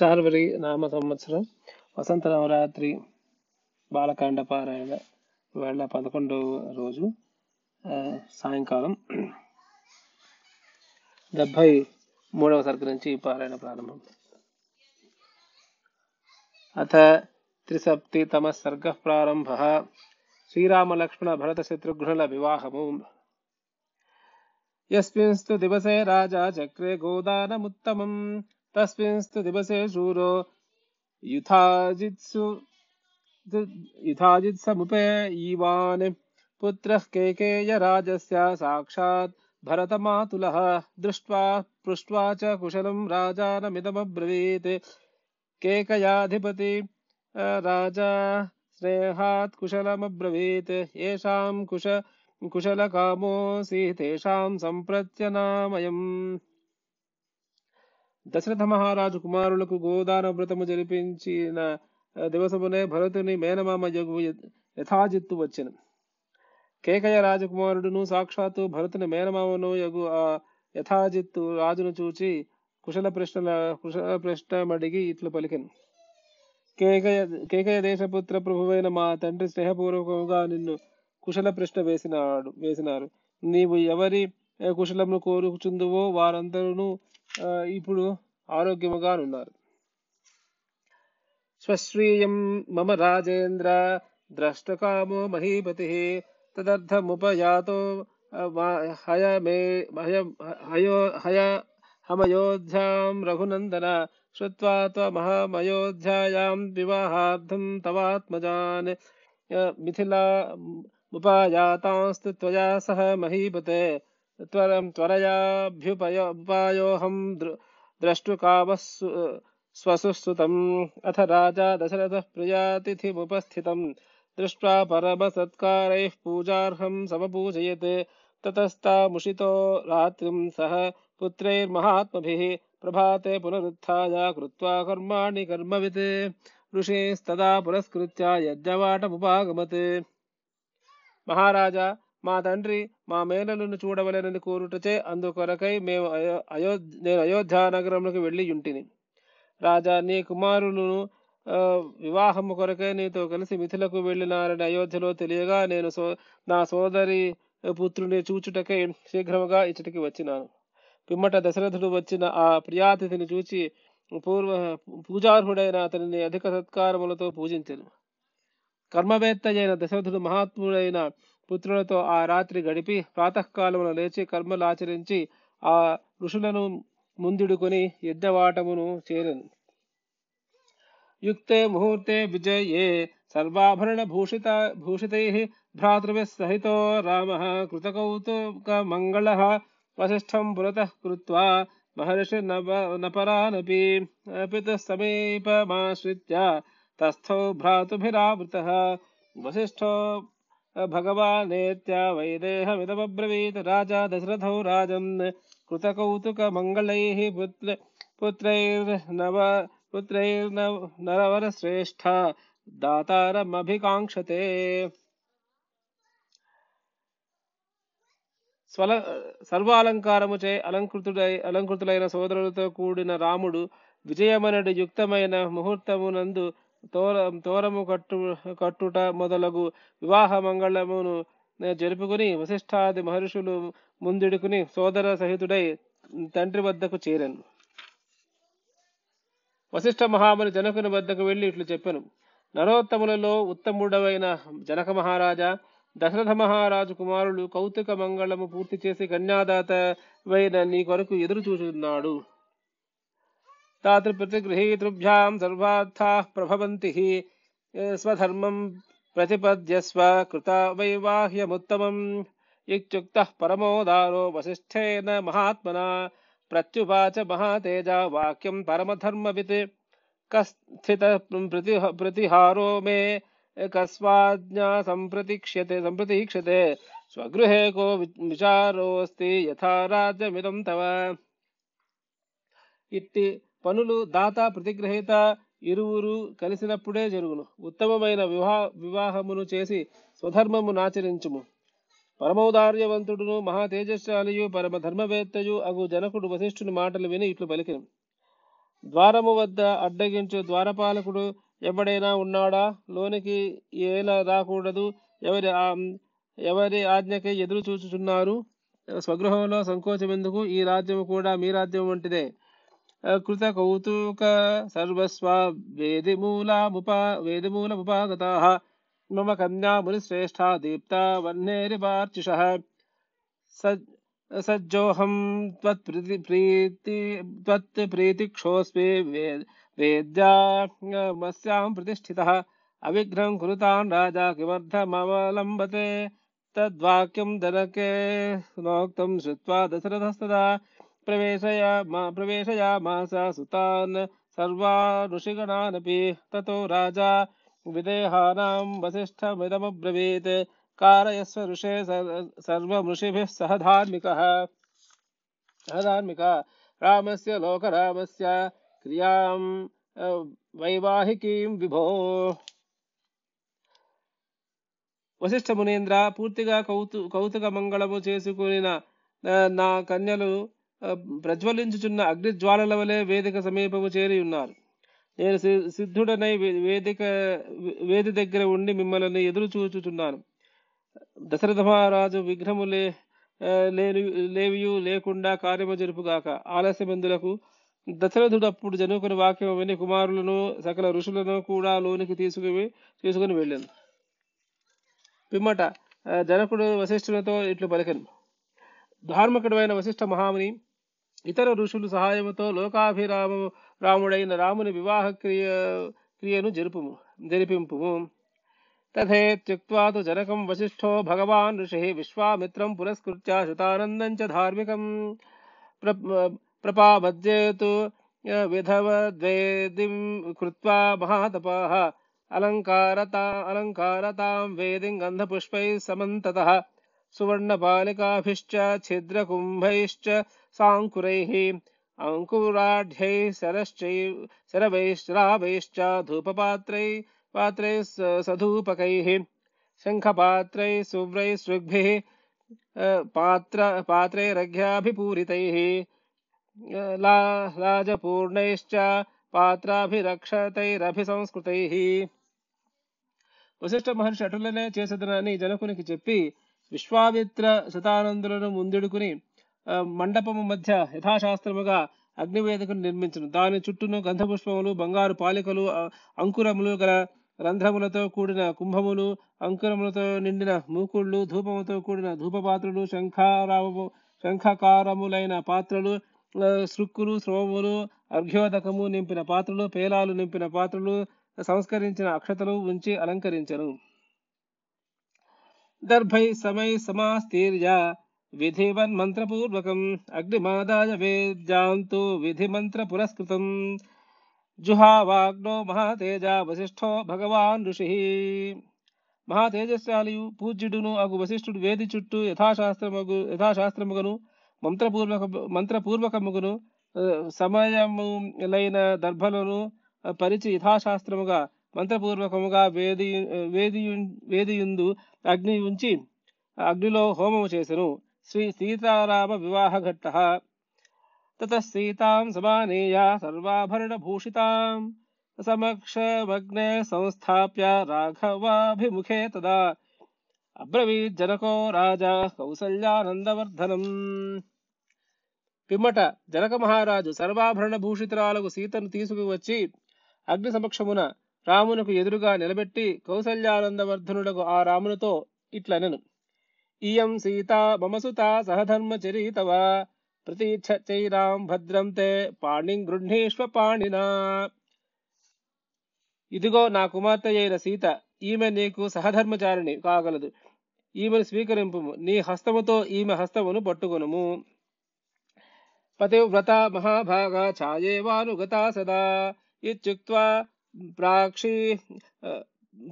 శార్వరి నామ సంవత్సరం వసంత నవరాత్రి బాలకాండ పారాయణ వేళ పదకొండవ రోజు సాయంకాలం డెబ్భై మూడవ సరుకు నుంచి పారాయణ ప్రారంభం అథ త్రిసప్తితమ సర్గ ప్రారంభ. శ్రీరామలక్ష్మణ భరత శత్రుఘ్నుల వివాహము. యస్మిన్స్తు దివసే రాజా చక్రే గోదానముత్తమం. तस्मिंस्तु दिवसे शूरो युथाजित्सु युथाजित्समुपे ईवान् पुत्रः केकेयराजस्य साक्षात् भरतमातुलः दृष्ट्वा पृष्ट्वा च कुशलं राजानमिदमब्रवीत्। केकयाधिपति राजा स्नेहात् कुशलमब्रवीत्। येषां कुश, कुशलकामोऽसि तेषां सम्प्रत्यनामयम्। దశరథ మహారాజు కుమారులకు గోదాన వ్రతము జరిపించిన దివసమునే భరతుని మేనమామ యగు యథాజిత్తు వచ్చెను. కేకయ రాజకుమారుడును సాక్షాత్తు భరతుని మేనమామను యగు ఆ యథాజిత్తు రాజును చూచి కుశల ప్రశ్నల కుశల ప్రశ్నమడిగి ఇట్లు పలికెను. కేకయ కేకయ దేశపుత్ర ప్రభువైన మా తండ్రి స్నేహపూర్వకముగా నిన్ను కుశల ప్రశ్న వేసినాడు వేసినారు. నీవు ఎవరి కుశలమును కోరుచుందువో వారందరూ ఇప్పుడు ఆరోగ్యముగానున్నారు స్వశ్రీయం మమ రాజేంద్ర ద్రష్టకామో మహీపతి తదర్థముపయాతో ఆ, మా- హయమే హయ- హయో హయ హమయోధ్యాం రఘునందన శ్రుత్వా త్వమహమయోధ్యాయాం వివాహార్థం తవాత్మజాన్ ఆ, మిథిలా ముపాయాతాంస్తు త్వయా సహ त्वरं त्वरयाभ्युपयोपायोऽहं दृ द्रष्टुकामः स्वसुस्तुतम् अथ राजा दशरथः प्रियातिथिमुपस्थितम्। दृष्ट्वा परमसत्कारैः पूजार्हं समपूजयत्। ततस्तामुषितो रात्रिं सह पुत्रैर्महात्मभिः प्रभाते पुनरुत्थाय कृत्वा कर्माणि कर्मवित्। ऋषिस्तदा पुरस्कृत्य यज्ञवाटमुपागमत्। महाराजा మా తండ్రి మా మేనలను చూడవలెనని కోరుటచే అందుకొరకై మేము అయో నేను అయోధ్య నగరంలోకి వెళ్ళి ఉంటిని రాజా నీ కుమారులను వివాహము కొరకై నీతో కలిసి మిథులకు వెళ్ళినారని అయోధ్యలో తెలియగా నేను సో నా సోదరి పుత్రుని చూచుటకై శీఘ్రముగా ఇచ్చటికి వచ్చినాను. పిమ్మట దశరథుడు వచ్చిన ఆ ప్రియాతిథిని చూచి పూర్వ పూజార్హుడైన అతనిని అధిక సత్కారములతో పూజించను. కర్మవేత్త అయిన దశరథుడు మహాత్ముడైన పుత్రులతో ఆ రాత్రి గడిపి ప్రాతకాలమున లేచి కర్మలు ఆచరించి ఆ ఋషులను ముందుడుకొని యజ్ఞవాటమును చేరను యుక్తే ముహూర్తే విజయే సర్వాభరణ భూషిత భూషితై భ్రాతృభిः సహితో రామः కృతకౌతుక మంగళः వసిష్ఠం పురతः కృత్వా మహర్షి నపరానపి పితः సమీపమాశ్రిత్య తస్థో భ్రాతుభిరావృతः వశిష్ఠో భగవానేత్య వైదేహమిదమబ్రవీత్ రాజా దశరథౌ రాజన్ कृतकौतुकमङ्गलैः पुत्र पुत्रैर्नव पुत्रैर्नव नरवरश्रेष्ठ दातारमभिकाङ्क्षते స్వల సర్వాలంకారముచే అలంకృతుడై అలంకృతులైన సోదరులతో కూడిన రాముడు విజయమనడి యుక్తమైన ముహూర్తమునందు తోర తోరము కట్టు కట్టుట మొదలగు వివాహ మంగళమును జరుపుకుని వశిష్ఠాది మహర్షులు ముందుడుకుని సోదర సహితుడై తండ్రి వద్దకు చేరాను. వశిష్ఠ మహాముని జనకుని వద్దకు వెళ్ళి ఇట్లు చెప్పాను. నరోత్తములలో ఉత్తముడవైన జనక మహారాజా దశరథ మహారాజు కుమారులు కౌతుక మంగళము పూర్తి చేసి కన్యాదాత వైన నీ కొరకు ఎదురు చూచున్నాడు तात्र प्रतिगृहीतृभ्यां सर्वार्थाः प्रभवन्ति हि स्वधर्मं प्रतिपद्यस्व कृता वैवाह्यमुत्तमम्। इत्युक्तः परमोदारो वसिष्ठेन महात्मना प्रत्युवाच महातेजा वाक्यं परमधर्मवित्। कस्थितः प्रतिह प्रतिहारो मे, कस्वाज्ञा सम्प्रतीक्ष्यते सम्प्रतीक्षते स्वगृहे को विचारोऽस्ति, यथा राज्यमिदं तव। इति పనులు దాత ప్రతిగ్రహీత ఇరువురు కలిసినప్పుడే జరుగును. ఉత్తమమైన వివాహ వివాహమును చేసి స్వధర్మమును ఆచరించుము. పరమౌదార్యవంతుడును మహా తేజస్శాలియు పరమ ధర్మవేత్తయు అగు జనకుడు వశిష్ఠుని మాటలు విని ఇట్లు పలికెను. ద్వారము వద్ద అడ్డగించు ద్వారపాలకుడు ఎవడైనా ఉన్నాడా? లోనికి ఏలా రాకూడదు. ఎవరి ఎవరి ఆజ్ఞకి ఎదురు చూచుచున్నారు స్వగృహంలో సంకోచం ఎందుకు? ఈ రాజ్యము కూడా మీ రాజ్యం వంటిదే. कृतकौतुकसर्वस्ववेदिमूलामुपा मम कन्या मुनिश्रेष्ठा दीप्ता वह्नेरिवार्चिषः। स सज्जोऽहं त्वत्प्रीति त्वत्प्रीतिक्षोऽस्मि वेद्यामस्यां प्रतिष्ठितः। अविघ्नं कुरुतान् राजा किमर्थमवलम्बते? तद्वाक्यं जनके नोक्तं श्रुत्वा दशरथस्तदा తద్వాక్యం దనకే నోక్తం శ్రుత్వా దశరథస్తదా ప్రవేశయామా ప్రవేశయామాస సుతాన్ సర్వానుషిగణానపి తతో రాజా విదేహానాం వసిష్ఠమిదమబ్రవీత్ कारयस्व ऋषे सर्- सर्वमृषिभिः सह धार्मिकः सह धार्मिक रामस्य लोकरामस्य क्रियां अ, వైవాహికీం విభో వశిష్ఠ మునీంద్ర పూర్తిగా కౌతు కౌతుక మంగళము చేసుకునిన ఆ, నా కన్యలు ఆ, ప్రజ్వలించుచున్న అగ్నిజ్వాలల వలె వేదిక సమీపము చేరి ఉన్నారు. నేను సి- సిద్ధుడనై వే- వేదిక వేది దగ్గర ఉండి మిమ్మల్ని ఎదురు చూచుచున్నాను. దశరథ మహారాజు విఘ్నములే లేని లేవియు లేకుండా కార్యము జరుపుగాక ఆలస్యమందులకు దశరథుడు అప్పుడు జనుకుని వాక్యం విని కుమారులను సకల ఋషులను కూడా లోనికి తీసుకుని తీసుకుని వెళ్ళాను. పిమ్మట జనకుడు వశిష్ఠులతో ఇట్లు పలికను. ధార్మికుడమైన వశిష్ఠ మహాముని ఇతర ఋషులు సహాయముతో లోకాభిరాము రాముడైన రాముని వివాహ క్రియ క్రియను జరుపుము జరిపింపుము తథేత్యుక్త్వా తు జనకం వశిష్ఠో భగవాన్ ఋషిः విశ్వామిత్రం పురస్కృత్య శతానందం చ ధార్మికం ప్ర- ప్రపామద్యేతు విధవద్వేదిం కృత్వా మహాతపాः అలంకారతా అలంకారతాం వేదిం గంధపుష్పైः సమంతతः సువర్ణపాలికాభిశ్చ ఛిద్రకుంభైశ్చ సాంకురైः అంకురాఢ్యైः శరశ్చై శరవైశ్రావైశ్చ ధూపపాత్రై పాత్రైः స- సధూపకైः శంఖపాత్రైः సువ్రైः సృగ్భిः अ, पात्र पात्रैरघ्याभिपूरितैः अ, ला राजपूर्णैश्च పాత్రాభిరక్షతైరభిసంస్కృతైః వశిష్ఠ మహర్షి అటులనే చేసదనని జనకునికి చెప్పి విశ్వామిత్ర శతానందులను ముందెడుకుని మండపము మధ్య యథాశాస్త్రముగా అగ్నివేదికను నిర్మించను. దాని చుట్టూను గంధపుష్పములు బంగారు పాలికలు అంకురములు గల రంధ్రములతో కూడిన కుంభములు అంకురములతో నిండిన మూకుళ్ళు ధూపముతో కూడిన ధూపపాత్రలు శంఖారావము శంఖకారములైన పాత్రలు శృక్కులు సృక్కులు అర్ఘ్యోదకము నింపిన పాత్రలు పేలాలు నింపిన పాత్రలు సంస్కరించిన అక్షతలు ఉంచి అలంకరించను. దర్భై సమై సమాస్తీర్య విధివన్ మంత్రపూర్వకం అగ్నిమాదాయ వేద్యాంతు విధి మంత్ర పురస్కృతం జుహావాగ్నో మహాతేజ వశిష్ఠో భగవాన్ ఋషి మహాతేజస్శాలియు పూజ్యుడును అగు వశిష్ఠుడు వేది చుట్టూ యథాశాస్త్రముగు యథాశాస్త్రముగను మంత్రపూర్వక మంత్రపూర్వకముగును సమయములైన దర్భలను పరిచి యథాశాస్త్రముగా మంత్రపూర్వకముగా వేది వేది వేదియుందు అగ్ని ఉంచి అగ్నిలో హోమము చేసెను. శ్రీ సీతారామ వివాహ ఘట్ట. తత సీతాం సమానేయ సర్వాభరణభూషితాం సమక్షమగ్నే సంస్థాప్య రాఘవాభిముఖే తదా. అబ్రవీత్ జనకో రాజా కౌసల్యానందవర్ధనం. పిమ్మట జనక మహారాజు సర్వాభరణ భూషితురాలకు సీతను తీసుకువచ్చి అగ్ని సమక్షమున రామునకు ఎదురుగా నిలబెట్టి కౌసల్యానందవర్ధనుడకు ఆ రామునితో ఇట్లనెను. ఇయం సీత మమసుత సహధర్మచరీతవ ప్రతీచ్ఛ చైరాం భద్రం తే పాణిం గృహ్ణీష్వ పాణినా. ఇదిగో నా కుమార్తె అయిన సీత ఈమె నీకు సహధర్మచారిణి కాగలదు. ఈమెను స్వీకరింపుము. నీ హస్తముతో ఈమె హస్తమును పట్టుకొనుము. పతివ్రత మహాభాగ ఛాయేవానుగతా సదా. ఇత్యుక్త్వా ప్రాక్షి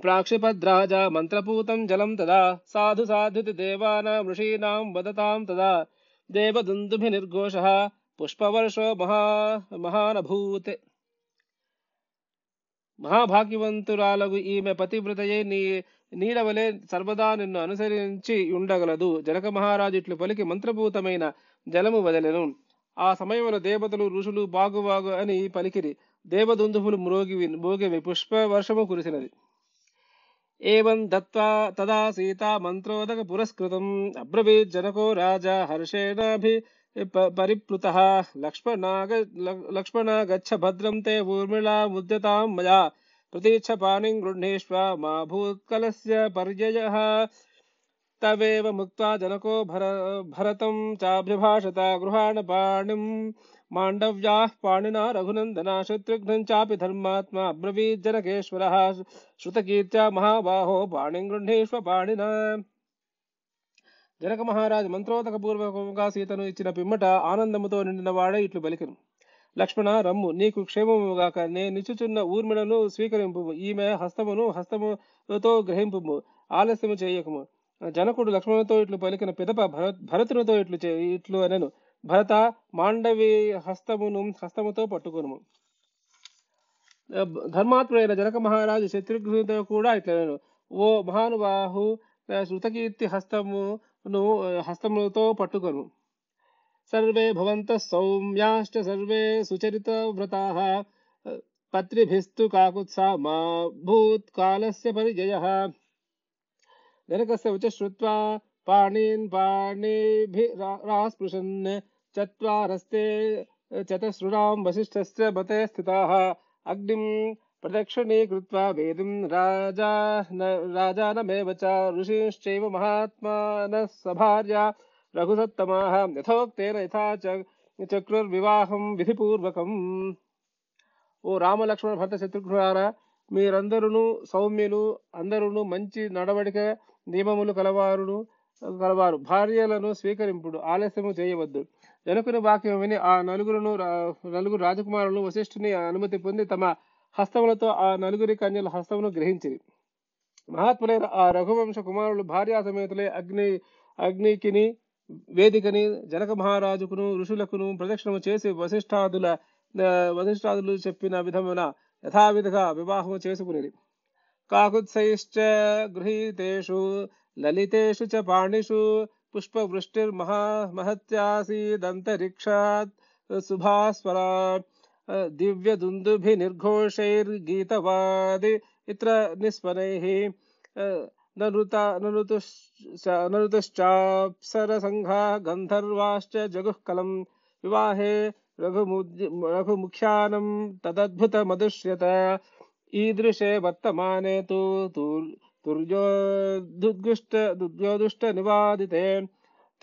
ప్రాక్షిపద్రాజ మంత్రపూతం జలం తదా. సాధు సాధుతి దేవానాం ఋషీణాం వదతాం తదా. దేవదుందుభి నిర్ఘోష పుష్పవర్షో మహా మహానభూత్. మహాభాగ్యవంతురాలగు ఈమె పతివ్రతయే నీ నీడవలే సర్వదా నిన్ను అనుసరించి ఉండగలదు. జనక మహారాజు ఇట్లు పలికి మంత్రభూతమైన జలము వదలెను. ఆ సమయంలో దేవతలు ఋషులు బాగు బాగు అని పలికిరి. దేవదుందుపులు మ్రోగి మోగివి పుష్ప వర్షము కురిసినది. ఏవం దత్వా తదా సీతా మంత్రోదక పురస్కృతం. అబ్రవీత్ జనకో రాజా హర్షేణాభి పరిప్లుత. లక్ష్మణాగ ల- లక్ష్మణ గచ్చ భద్రం తే ఊర్మిళా ముద్యతాం మయా. ప్రతీచ్ఛ పాణిం గృహ్ణీష్వ మా భూత్కలస్య పర్యయ. తవేవ ముక్త జనకో భర భరతం చాభ్యభాషత గృహాణ పాణిం. మాండవ్యా పాణినా రఘునందన శత్రుఘ్నం చాపి ధర్మాత్మా అబ్రవీత్ జనకేశ్వర శృతకీర్త్యా మహాబాహో పాణిం గృహ్ణీష్వ పాణినా జనక మహారాజు మంత్రోదక పూర్వకంగా సీతను ఇచ్చిన పిమ్మట ఆనందముతో నిండిన వాడే ఇట్లు పలికెను లక్ష్మణ రమ్ము నీకు క్షేమముగాక నే నిచుచున్న ఊర్మిళను స్వీకరింపు ఈమె హస్తమును హస్తముతో గ్రహింపు ఆలస్యము చేయకము జనకుడు లక్ష్మణుతో ఇట్లు పలికిన పిదప భరత్ భరతునితో ఇట్లు చే- ఇట్లు అనెను। భరత మాండవి హస్తమును హస్తముతో పట్టుకొనుము. ధర్మాత్ముడైన జనక మహారాజు శత్రుఘ్నుతో కూడా ఇట్లనెను. ఓ మహానుబాహు శృతకీర్తి హస్తమును హస్తములతో పట్టుకొను సర్వే భవంత సౌమ్యాశ్చ సర్వే సుచరిత వ్రతాః. పత్రిభిస్తు కాకుత్సా మా భూత్కాలస్య పరిజయః. జనకస్య ఉచ శ్రుత్వా పాణీన్ పాణిభిరాస్పృశన్ చత్వారస్తే చతసృణాం వసిష్ఠస్య మతే స్థితాः అగ్నిం ప్రదక్షిణీకృత్వా వేదిం రాజా రాజానమేవ చ ఋషీశ్చైవ మహాత్మానः సభార్యా రఘుసత్తమాः యథోక్తేన యథా చ చక్రుర్వివాహం విధిపూర్వకం ఓ రామ లక్ష్మణ భర్త శత్రుఘ్నులారా మీరందరూ సౌమ్యులు అందరూ మంచి నడవడిక నియమములు కలవారును గలవారు. భార్యలను స్వీకరింపుడు ఆలస్యము చేయవద్దు. జనకుని వాక్యం విని ఆ నలుగురును నలుగురు రాజకుమారులు వశిష్ఠుని అనుమతి పొంది తమ హస్తములతో ఆ నలుగురి కన్యల హస్తమును గ్రహించిరి. మహాత్ములైన ఆ రఘువంశ కుమారులు భార్యా సమేతులే అగ్ని అగ్నికిని వేదికని జనక మహారాజుకును ఋషులకును ప్రదక్షిణము చేసి వశిష్ఠాదుల వశిష్ఠాదులు చెప్పిన విధమున యథావిధిగా వివాహము చేసుకునేది కాకుత్సైశ్చ గృహీతేషు ललितेषु च पाणिषु पुष्पवृष्टिर्महा महत्यासीदन्तरिक्षात् सुभास्वरा दिव्यदुन्दुभिर्घोषैर्गीतवादि इत्र निस्वनैः नरुता नरुतश्चाप्सरसङ्घा गन्धर्वाश्च जगुःकलं विवाहे रघुमु रघुमुख्यानं तदद्भुतमदुश्यत ईदृशे वर्तमाने तु వర్తమానే తు తుర్- తుర్యోదుద్గుష్ట దుర్యోదుష్ట నివాదితే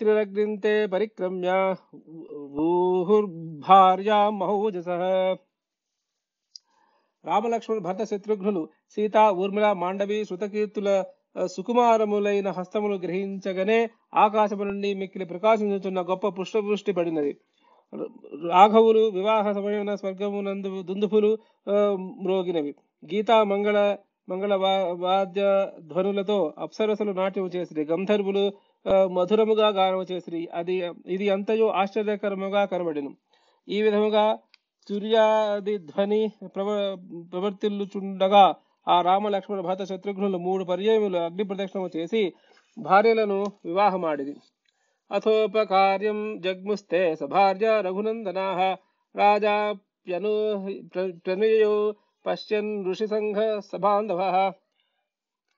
త్రిరగ్నింతే పరిక్రమ్య ఊహుర్భార్యా మహోజసః భర్త శత్రుఘ్నులు సీత ఊర్మిళ మాండవి శృతకీర్తుల సుకుమారములైన హస్తములు గ్రహించగానే ఆకాశము నుండి మిక్కిలి ప్రకాశించుతున్న గొప్ప పుష్పవృష్టి పడినది. రాఘవులు వివాహ సమయమున స్వర్గమునందు దుందుపులు మ్రోగినవి. గీతా మంగళ మంగళ వా- వాద్య ధ్వనులతో అప్సరసలు నాట్యము చేసిరి గంధర్వులు మధురముగా గానము చేసిరి. అది ఇది అంతయు ఆశ్చర్యకరముగా కనబడిను. ఈ విధముగా సూర్యాది ధ్వని ప్రవ ప్రవర్తిల్లుచుండగా ఆ రామ లక్ష్మణ భరత శత్రుఘ్నులు మూడు పర్యాయములు అగ్ని ప్రదక్షిణము చేసి భార్యలను వివాహమాడిది అథోపకార్యం జగ్ముస్తే సభార్య రఘునందనా రాజా ప్రణయో పశ్యన్ ఋషిసంఘ సభాంధవ.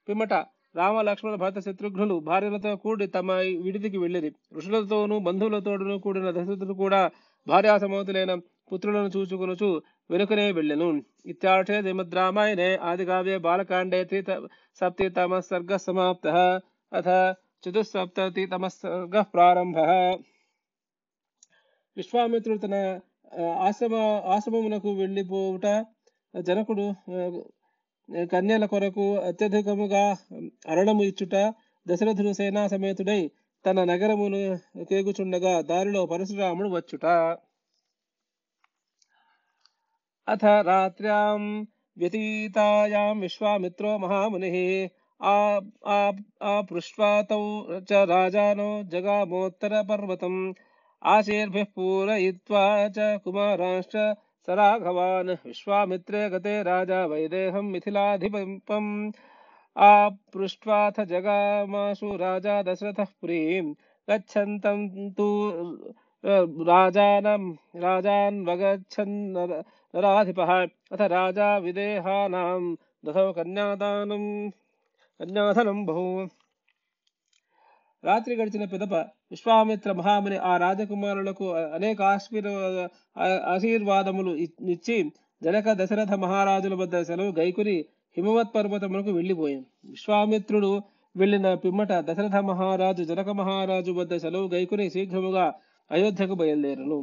పిమ్మట రామ లక్ష్మణ భరత శత్రుఘ్నులు భార్యలతో కూడి తమ విడిదికి వెళ్ళిరి. ఋషులతోనూ బంధువులతోనూ కూడిన దశరథుడు కూడా భార్యాసమతులైన పుత్రులను చూచుకొనుచు వెనుకనే వెళ్ళెను. ఇత్యార్థే శ్రీమద్ రామాయణే ఆదికావ్యే బాలకాండే త్రి సప్తితమ సర్గ సమాప్త. అథ చతుస్సప్తతితమ సర్గ ప్రారంభ. విశ్వామిత్రుడు తన ఆశ్రమ ఆశ్రమమునకు వెళ్ళిపోవుట జనకుడు కన్యల కొరకు అత్యధికముగా అరణము ఇచ్చుట దశరథుడు సేనా సమేతుడై తన నగరమును కేగుచుండగా దారిలో పరశురాముడు వచ్చుట. అథ రాత్ర్యాం వ్యతీతాయాం విశ్వామిత్రో మహామునిః. ఆ ఆపృష్ట్వా చ రాజానో జగామోత్తర పర్వతం ఆశీర్భిः పూరయిత్వా చ स राघवान् विश्वामित्रे गते राजा वैदेहं मिथिलाधिपम् आपृष्ट्वाथ जगामाशु राजा दशरथः पुरीं। गच्छन्तं तु राजानं राजान्वगच्छन् नराधिपः। अथ राजा विदेहानां दशौ कन्यादानं, कन्याधनं बहु। రాత్రి గడిచిన పిదప విశ్వామిత్ర మహాముని ఆ రాజకుమారులకు అనేక ఆశీర్ ఆశీర్వాదములు ఇచ్చి జనక దశరథ మహారాజుల వద్ద సెలవు గైకుని హిమవత్ పర్వతములకు వెళ్ళిపోయాం. విశ్వామిత్రుడు వెళ్ళిన పిమ్మట దశరథ మహారాజు జనక మహారాజు వద్ద సెలవు గైకుని శీఘ్రముగా అయోధ్యకు బయలుదేరను.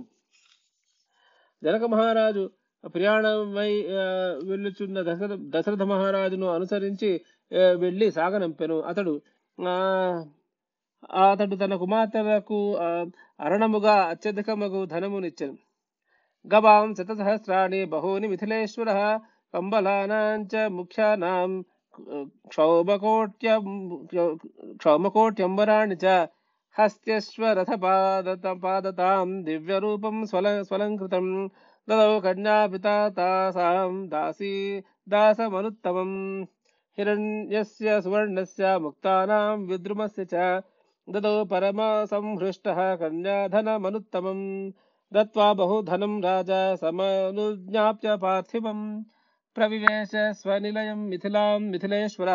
జనక మహారాజు ప్రయాణమై వెళ్ళుచున్న దశరథ దశరథ మహారాజును అనుసరించి వెళ్ళి సాగనంపెను. అతడు ఆ అతడు తన కుమార్తెలకు అరణముగా అత్యధికమగు ధనమునిచ్చెను. గవాం శతసహస్రాణి బహూని మిథిలేశ్వర కంబలానాంచ ముఖ్యానాం క్షౌమకోట్య క్షౌమకోట్యంబరాణి చ హస్త్యశ్వరథపాదత పాదతాం దివ్యరూపం స్వల స్వలంకృతం. దదౌ కన్యాపితా తాసాం దాసీ దాసమనుత్తమం. హిరణ్యస్య సువర్ణస్య ముక్తానాం విద్రుమస్య చ ददौ परमासंहृष्टः कन्याधनमनुत्तमम्। దత్వా బహుధనం రాజా समनुज्ञाप्य పార్థివం प्रविवेश స్వనిలయం మిథిలాం మిథిలేశ్వర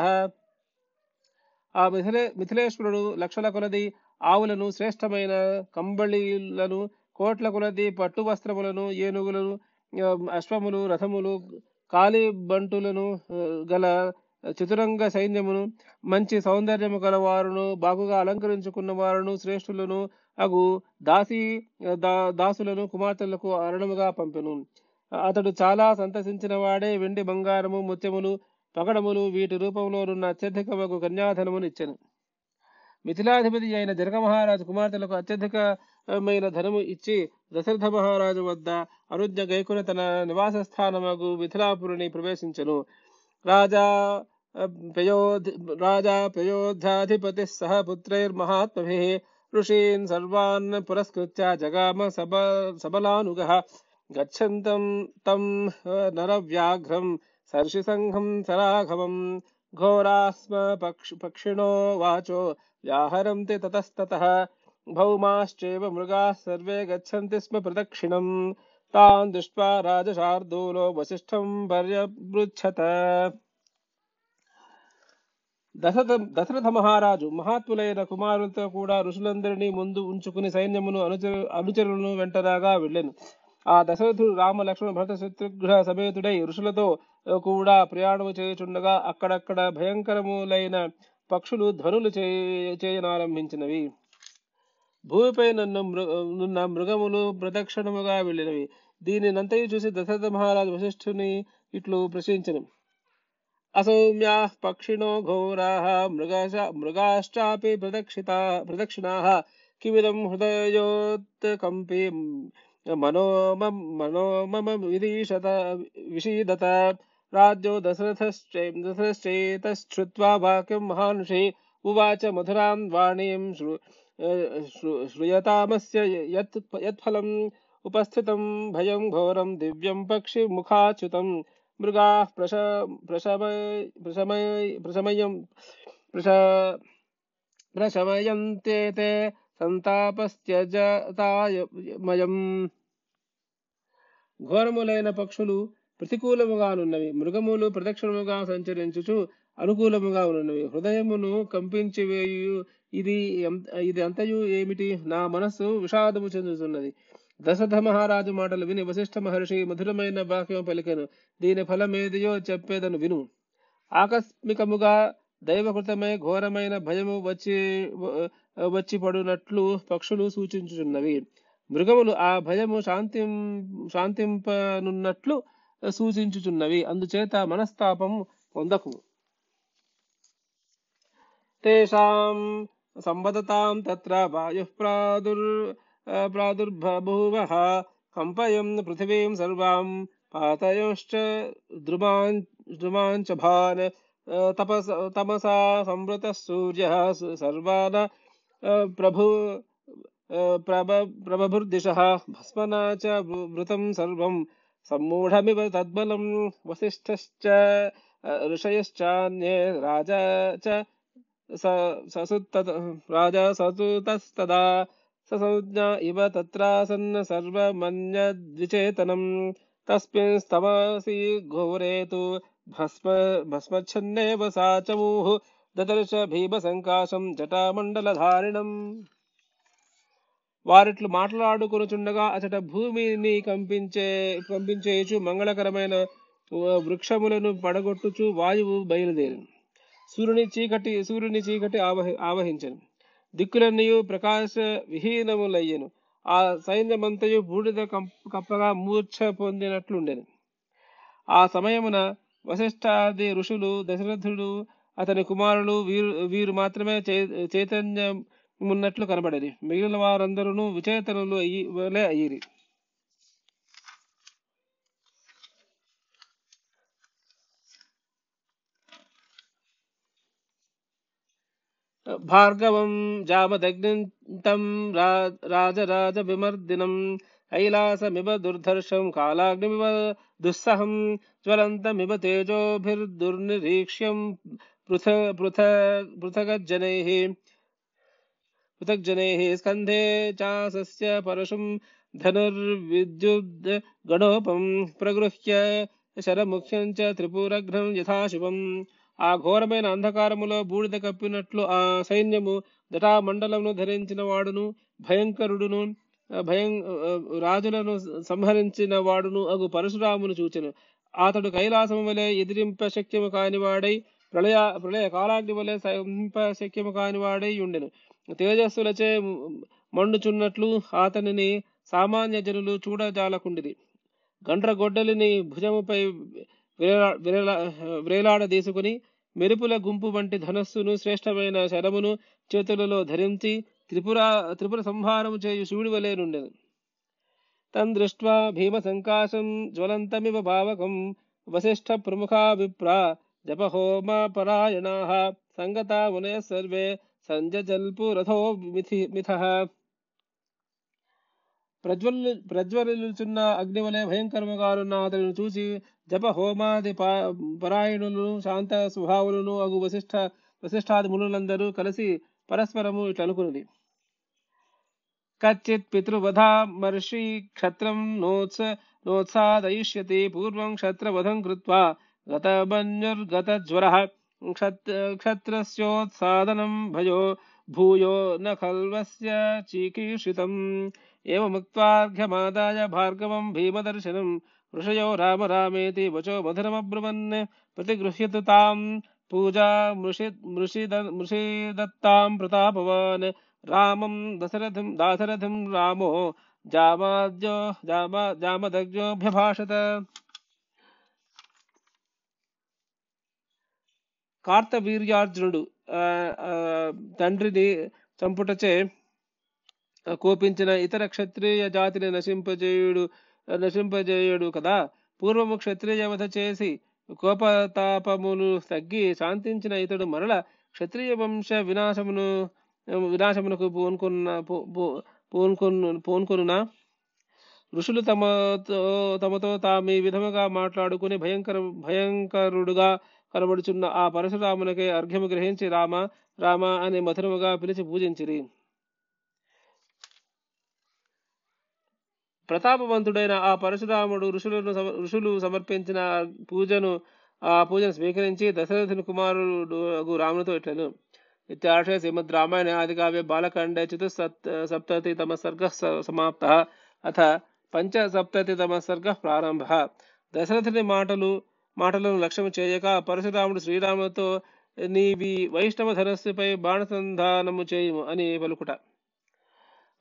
ఆ మిథిలే మిథిలేశ్వరుడు లక్షల కొలది ఆవులను శ్రేష్టమైన కంబళీలను కోట్ల కొలది పట్టు వస్త్రములను ఏనుగులను అశ్వములు రథములు కాలి బంటులను గల చతురంగ సైన్యమును మంచి సౌందర్యము గల వారును బాగుగా అలంకరించుకున్న వారును శ్రేష్ఠులను అగు దాసి దాసులను కుమార్తెలకు అరణముగా పంపెను. అతడు చాలా సంతసించిన వాడే వెండి బంగారము ముత్యములు పగడములు వీటి రూపంలోనున్న అత్యధికమగు కన్యాధనమును ఇచ్చెను. మిథిలాధిపతి అయిన జనక మహారాజు కుమార్తెలకు అత్యధికమైన ధనము ఇచ్చి దశరథ మహారాజు వద్ద అనుజ్ఞ గైకుని తన నివాస స్థానమగు మిథిలాపురిని ప్రవేశించను. రాజా राजा प्रयोध्याधिपतिः सह पुत्रैर्महात्मभिः ऋषीन् सर्वान् पुरस्कृत्य जगाम सब सबलानुगः। गच्छन्तं तं नरव्याघ्रं सर्षिसङ्घं सराघवं घोराः स्म पक्ष पक्षिणो वाचो व्याहरन्ति ततस्ततः। भौमाश्चैव मृगाः सर्वे गच्छन्ति स्म प्रदक्षिणं। तान् दृष्ट्वा राजशार्दूलो वसिष्ठं पर्यपृच्छत। దశరథ దశరథ మహారాజు మహాత్ములైన కుమారులతో కూడా ఋషులందరినీ ముందు ఉంచుకుని సైన్యమును అనుచరు అనుచరులను వెంటరాగా వెళ్ళాను. ఆ దశరథుడు రామ లక్ష్మణ భరత శత్రుఘ్న సమేతుడై ఋషులతో కూడా ప్రయాణము చేయుచుండగా అక్కడక్కడ భయంకరములైన పక్షులు ధ్వనులు చేయనారంభించినవి. భూమిపై నన్ను నున్న మృగములు ప్రదక్షిణముగా వెళ్ళినవి. దీనినంతయు చూసి దశరథ మహారాజు వశిష్ఠుని ఇట్లు ప్రశ్నించను. असौम्याः पक्षिणो घोराः, मृगाश, मृगाश्चापि प्रदक्षिता, प्रदक्षिणाः। किमिदं हृदयोत्कम्पी मनो मनो मम विदीशत विषीदत। राज्यो दशरथश्चै दशरथश्चैतश्रुत्वा वाक्यं महानुषे उवाच मधुरां वाणीं श्रु श्रु, श्रूयतामस्य यत्, यत्फलम्। उपस्थितं भयं घोरं दिव्यं पक्षिमुखाच्युतं మృగా ప్రశ ప్రశమయం ప్రశ సంతాపస్త్యజతాయమయం ఘోరములైన పక్షులు ప్రతికూలముగా ఉన్నవి. మృగములు ప్రదక్షిణముగా సంచరించుచు అనుకూలముగా ఉన్నవి. హృదయమును కంపించివేయు ఇది ఇది అంతయు ఏమిటి? నా మనస్సు విషాదము చెందుతున్నది. దశరథ మహారాజు మాటలు విని వశిష్ఠ మహర్షి మధురమైన వాక్యం పలికెను. దీని ఫలమేదియో చెప్పేదను విను. ఆకస్మికముగా దైవకృతమై ఘోరమైన భయము వచ్చి వచ్చి పడునట్లు పక్షులు సూచించుచున్నవి. మృగములు ఆ భయము శాంతిం శాంతింపనున్నట్లు సూచించుచున్నవి. అందుచేత మనస్తాపం పొందకు. తేషాం సంబదతాం తత్ర వాయు ప్రాదుర్ प्रादुर्बभूवः कम्पयं पृथिवीं सर्वां पातयोश्च द्रुमान् द्रुमाञ्चभान् तपस तमसा संवृतः सूर्यः सर्वान् प्रभु प्रभ प्रभभुर्दिशः भस्मना च भृतं सर्वं सम्मूढमिव तद्बलं वसिष्ठश्च ऋषयश्चान्ये राजा च स ससुत्त राजा ससुतस्तदा స- ఇవ తత్రాసన్న సర్వమన్యద్విచేతనం తస్మిన్ స్తమసి ఘోరేతు భస్మ భస్మచ్ఛన్నేవ సాచమూః దదర్శ భీమ సంకాశం జటామండలధారిణం. వారిట్లు మాట్లాడుకొనుచుండగా అచట భూమిని కంపించే కంపించేయచు మంగళకరమైన వృక్షములను పడగొట్టుచు వాయువు బయలుదేరి సూర్యుని చీకటి సూర్యుని చీకటి ఆవహి ఆవహించను. దిక్కులన్నయు ప్రకాశ విహీనములయ్యను ఆ సైన్యమంతయు బూడిద కం- కప్పగా మూర్ఛ పొందినట్లుండెను. ఆ సమయమున వశిష్ఠాది ఋషులు దశరథుడు అతని కుమారులు వీరు వీరు మాత్రమే చైతన్యమున్నట్లు కనబడేది మిగిలిన వారందరూ విచేతనులు అయ్యి వలె అయ్యిరి. भार्गवं जामदग्निन्तं राजराजविमर्दिनम् कैलासमिव दुर्धर्षं कालाग्निमिव दुस्सहं ज्वलन्तमिव तेजोभिर्दुर्निरीक्ष्यं पृथ पृथ, पृथगज्जनैः, पृथग्जनैः स्कन्धे चासस्य परशुं धनुर्विद्युद्गणोपं प्रगृह्य शरमुख्यं च त्रिपुरघ्नं यथाशिवम् ఆ ఘోరమైన అంధకారములో బూడిద కప్పినట్లు ఆ సైన్యము జటామండలమును ధరించిన వాడును భయంకరుడును భయం రాజులను సంహరించిన వాడును అగు పరశురామును చూచెను. అతడు కైలాసము వలె ఎదిరింప శక్యము కానివాడై ప్రళయ ప్రళయ కాలాగ్ని వలె సంప శక్యము కానివాడై ఉండెను. తేజస్సులచే మండుచున్నట్లు అతనిని సామాన్య జనులు చూడజాలకుండిది గండ్రగొడ్డలిని భుజముపై విరలా- విరలా- వ్రేలాడదీసుకుని మెరుపుల గుంపు వంటి ధనస్సును శ్రేష్టమైన శరమును చేతులలో ధరించి త్రిపుర త్రిపుర సంహారము చేయు శివుడి వలె నుండెను. తం దృష్ట్వా భీమ సంకాశం జ్వలంతమివ భావకం వశిష్ఠ ప్రముఖా విప్రా జపహోమ సంగతా మునయ సర్వే సంజల్పు రథో మిథి మిథః. ప్రజ్వల్ ప్రజ్వలిల్చున్న అగ్ని వలె భయంకరముగానున్న అతడిని చూసి జప హోమాది పరాయణులను శాంత స్వభావులను అగు వశిష్ఠ వశిష్ఠాది మునులందరూ కలిసి పరస్పరము ఇట్లనుకున్నది కచ్చిత్ పితృవధా మర్షి క్షత్రం నోత్స నోత్సాదయిష్యతి పూర్వం క్షత్రవధం కృత్వా గతమన్యుర్గత జ్వర క్షత్రస్యోత్సాదనం భయో భూయో న ఖల్వస్య చీకీర్షితం ఏమముక్త్వార్ఘ్యమాదాయ భార్గవం భీమదర్శనం ఋషయో రామ రామేతి వచో మధురమబ్రువన్ ప్రతిగృహ్యతు తాం పూజా మృషి మృషిద మృషిదత్తాం ప్రతాపవాన్ రామం దశరథం దాశరథం రామో జామాద్యో జామా జామదగ్జోభ్యభాషత కార్తవీర్యార్జునుడు ఆ, ఆ, తండ్రిని చంపుటచే కోపించిన ఇతర క్షత్రియ జాతిని నశింపజేయుడు నశింపజేయుడు కదా. పూర్వము క్షత్రియ వధ చేసి కోపతాపములు తగ్గి శాంతించిన ఇతడు మరల క్షత్రియ వంశ వినాశమును వినాశమునకు పూనుకున్న పూనుకొను పూనుకొనునా? ఋషులు తమతో తమతో తాము ఈ విధముగా మాట్లాడుకుని భయంకర భయంకరుడుగా కనబడుచున్న ఆ పరశురామునకే అర్ఘ్యము గ్రహించి రామ రామ అని మధురముగా పిలిచి పూజించిరి. ప్రతాపవంతుడైన ఆ పరశురాముడు ఋషులను ఋషులు సమర్పించిన పూజను ఆ పూజను స్వీకరించి దశరథుని కుమారుడు రామునితో ఇట్లను. ఇత్యాశయ శ్రీమద్ రామాయణ ఆది కావ్య బాలకాండే చతుస్సప్త సప్తతితమ సర్గ సమాప్త. అథ పంచసప్తతితమ సర్గ ప్రారంభ. దశరథుని మాటలు మాటలను లక్ష్యం చేయక పరశురాముడు శ్రీరాములతో నీవి వైష్ణవ ధనస్సుపై బాణసంధానము చేయుము అని పలుకుట.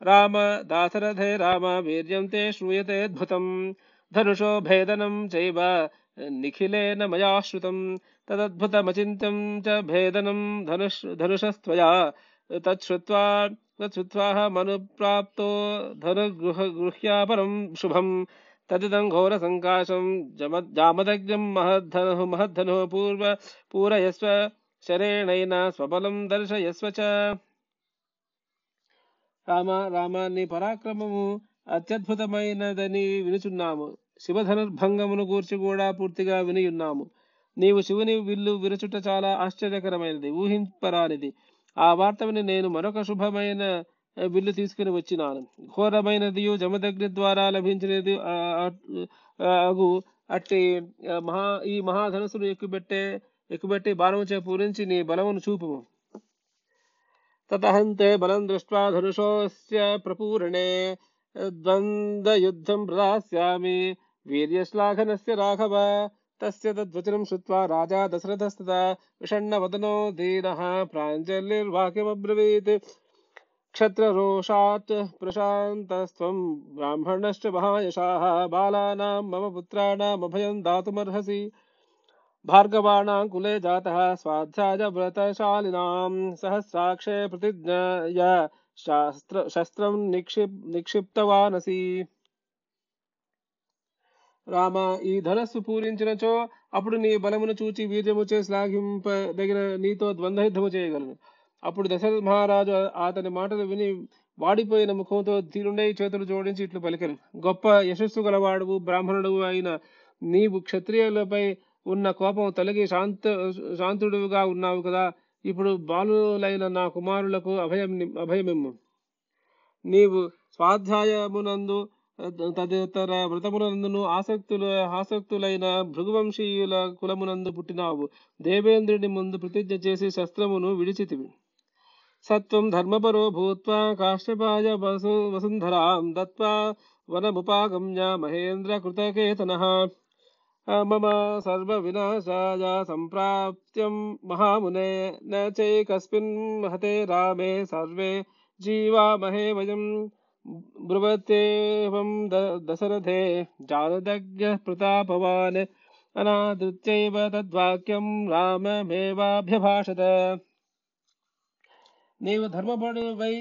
राम दासरथे राम वीर्यं ते श्रूयतेऽद्भुतं धनुषो भेदनं चैव निखिलेन मया श्रुतं तदद्भुतमचिन्त्यं च भेदनं धनुष धनुषस्त्वया। तच्छ्रुत्वा तच्छ्रुत्वाह मनुप्राप्तो धनुगृहगृह्यापरं शुभं तदिदं घोरसङ्काशं जामदग्निं महद्धनुः महद्धनुः पूर्व पूरयस्व। शरेणेन स्वबलं दर्शयस्व च। రామ రామ నీ పరాక్రమము అత్యద్భుతమైనదని వినుచున్నాము. శివధనుర్భంగమును గూర్చి కూడా పూర్తిగా వినియున్నాము. నీవు శివుని విల్లు విరచుట చాలా ఆశ్చర్యకరమైనది ఊహింపరానిది. ఆ వార్త విని నేను మరొక శుభమైన విల్లు తీసుకుని వచ్చినాను. ఘోరమైనది జమదగ్ని ద్వారా లభించినది అగు అట్టి మహా ఈ మహాధనుసును ఎక్కుబెట్టే ఎక్కుబెట్టి బాణముచే పూరించి నీ బలమును చూపుము. तदहन्ते बलं दृष्ट्वा धनुषोऽस्य प्रपूरणे, द्वन्द्वयुद्धं प्रदास्यामि। वीर्यश्लाघनस्य राघव, तस्य तद्वचनं श्रुत्वा राजा दशरथस्तदा विषण्णवदनो धीरः प्राञ्जलिर्वाक्यमब्रवीत् क्षत्ररोषात् प्रशान्तस्त्वं ब्राह्मणश्च महायशाः। बालानां मम पुत्राणामभयं दातुमर्हसि। भार्गवाणां कुले जातः स्वाध्याय व्रतशालिनां सहस्राक्षे प्रतिज्ञया शास्त्र शस्त्रं निक्षिप् నిక్షిప్తవానసి రామ ఈ ధనస్సు పూరించినచో అప్పుడు నీ బలమును చూచి వీర్యము చే శ్లాఘింపదగిన నీతో ద్వంద్వయుద్ధము చేయగలను అప్పుడు దశరథ మహారాజు అతని మాటలు విని వాడిపోయిన ముఖంతో తీరుండై చేతులు జోడించి ఇట్లు పలికను గొప్ప యశస్సు గలవాడువు బ్రాహ్మణుడు అయిన నీవు క్షత్రియులపై ఉన్న కోపం తొలగి శాంత శాంతుడుగా ఉన్నావు కదా. ఇప్పుడు బాలులైన నా కుమారులకు అభయం అభయమిమ్ము. నీవు స్వాధ్యాయమునందు తదితర వ్రతమునందును ఆసక్తుల ఆసక్తులైన భృగువంశీయుల కులమునందు పుట్టినావు. దేవేంద్రుని ముందు ప్రతిజ్ఞ చేసి శస్త్రమును విడిచితివి. సత్వం ధర్మపరో భూత్వా కాశ్యపాయ వసు వసుంధరాం దత్వా వనముపాగమ్య మహేంద్ర కృతకేతన. మమ సర్వ వినాశాయ సంప్రాప్త్యం మహామునే న చైకస్మిన్ మహతే రామే సర్వే జీవామహే వయం బ్రువతేవం ద- దశరథే జానదగ్య ప్రతాపవాన్ అనాదృత్యైవ తద్వాక్యం రామమేవాభ్యభాషత నీవు ధర్మపడువై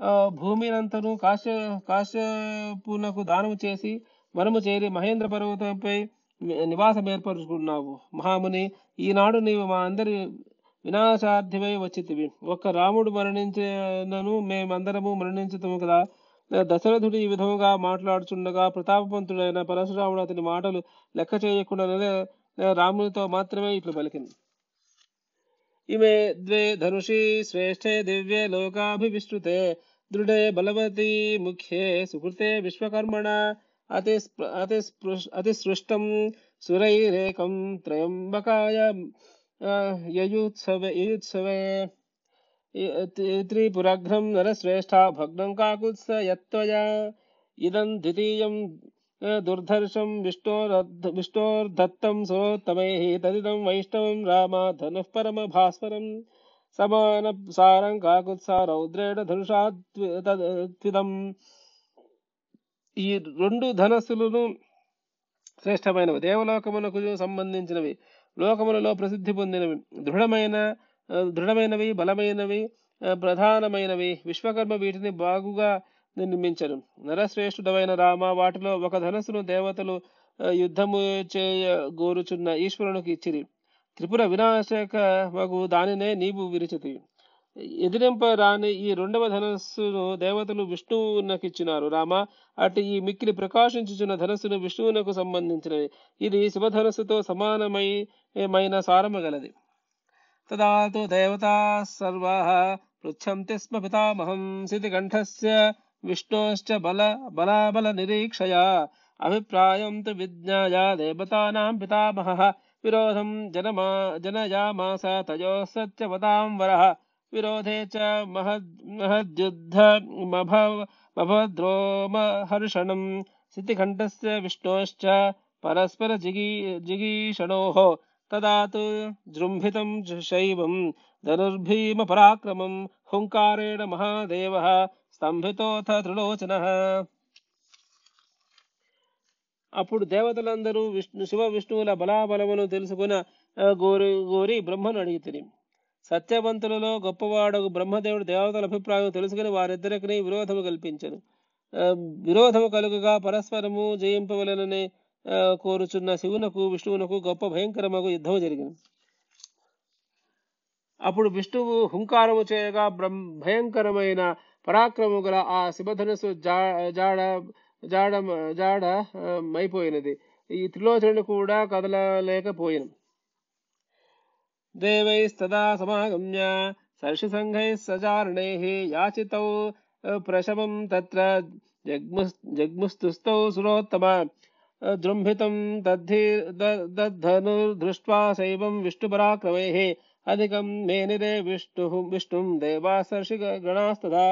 ఆ, భూమినంతను కాశ్య కాశ్యపునకు దానము చేసి వనము చేరి మహేంద్ర పర్వతంపై ని- నివాసం ఏర్పరుచుకున్నావు. మహాముని ఈనాడు నీవు మా అందరి వినాశార్థివై వచ్చితివి. ఒక్క రాముడు మరణించినను మేమందరము మరణించుతాము కదా. దశరథుడు ఈ విధముగా మాట్లాడుచుండగా ప్రతాపవంతుడైన పరశురాముడు అతని మాటలు లెక్క చేయకుండా రామునితో మాత్రమే ఇట్లు పలికింది. ఇమే ద్వే ధనుషి శ్రేష్ఠే దివ్యే లోకాభివిష్ణుతే దృఢే బలవతి ముఖ్యే సుకృతే విశ్వకర్మణ అతి అతి అతిసృష్టం సురైరేకం త్రయంబకాయ ఆ, యయుత్సవే యయుత్సవే త్రిపురఘ్నం నరశ్రేష్ఠ భగ్నం కాకుత్స యత్వయా ఇదం ద్వితీయం ఆ, దుర్ధర్షం విష్ణోరద్ధ విష్ణోర్దత్తం సోత్తమైః తదిదం వైష్ణవం రామ ధనుః పరమ భాస్వరం సమాన సారం కాకుత్స రౌద్రేణ ధనుషా త్వి- తద్- త్విదం ఈ రెండు ధనస్సులను శ్రేష్టమైనవి దేవలోకమునకు సంబంధించినవి లోకములలో ప్రసిద్ధి పొందినవి. దృఢమైన దృఢమైనవి బలమైనవి ప్రధానమైనవి. విశ్వకర్మ వీటిని బాగుగా నిర్మించను. నరశ్రేష్ఠుడమైన రామ వాటిలో ఒక ధనస్సును దేవతలు యుద్ధము చేయ గోరుచున్న ఈశ్వరునికి ఇచ్చిరి. త్రిపుర వినాశక మగు దానినే నీవు విరిచితి ఎదిరింప రాని ఈ రెండవ ధనస్సును దేవతలు విష్ణువునకిచ్చినారు. రామ అటు ఈ మిక్కిలి ప్రకాశించుచున్న ధనస్సును విష్ణువునకు సంబంధించినది ఇది శివధనస్సుతో సమానమై మైన సారము గలది దేవతా సర్వాः పృచ్చంతి స్మ పితామహం సితికంఠస్య విష్ణోశ్చ బల బలాబల నిరీక్షయా అభిప్రాయం తు విజ్ఞాయ దేవతానాం పితామహ విరోధం జనమా జనయామాస తయో సత్యవతాం వరః విరోధే చ మహద్ మహద్యుద్ధ మభద్రోమహర్షణం సితికంఠస్య విష్ణోశ్చ పరస్పర జిగీ జిగీషణోः తదా తు జృంభితం శైవం ధనుర్భీమ పరాక్రమం హుంకారేణ మహాదేవः స్తంభితోథ త్రిలోచనః అప్పుడు దేవతలందరూ విష్ణు శివ విష్ణువుల బలాబలమును తెలుసుకున్న ఆ, గోరి గోరి బ్రహ్మను అడిగితిరి. సత్యవంతులలో గొప్పవాడు బ్రహ్మదేవుడు దేవతల అభిప్రాయం తెలుసుకుని వారిద్దరికి విరోధము కల్పించను. విరోధము కలుగుగా పరస్పరము జయింపవలననే కోరుచున్న శివునకు విష్ణువునకు గొప్ప భయంకరమగు యుద్ధము జరిగింది అప్పుడు విష్ణువు హుంకారము చేయగా బ్రహ్మ భయంకరమైన పరాక్రమము గల ఆ శివధనుసు జా- జాడ జాడ జాడ మైపోయినది. ఈ త్రిలోచనుడు కూడా కదలలేకపోయిన. देवैस्तदा समागम्य सर्षिसङ्घैः सचारणैः याचितौ प्रशमं तत्र जग्मुस्तुस्तौ सुरोत्तम जृम्भितं दद्धि दद्धनुर्दृष्ट्वा शैवं विष्णुपराक्रमैः, अधिकं मेनिरे विष्णुः, विष्णुं देवाः सर्षिगणास्तथा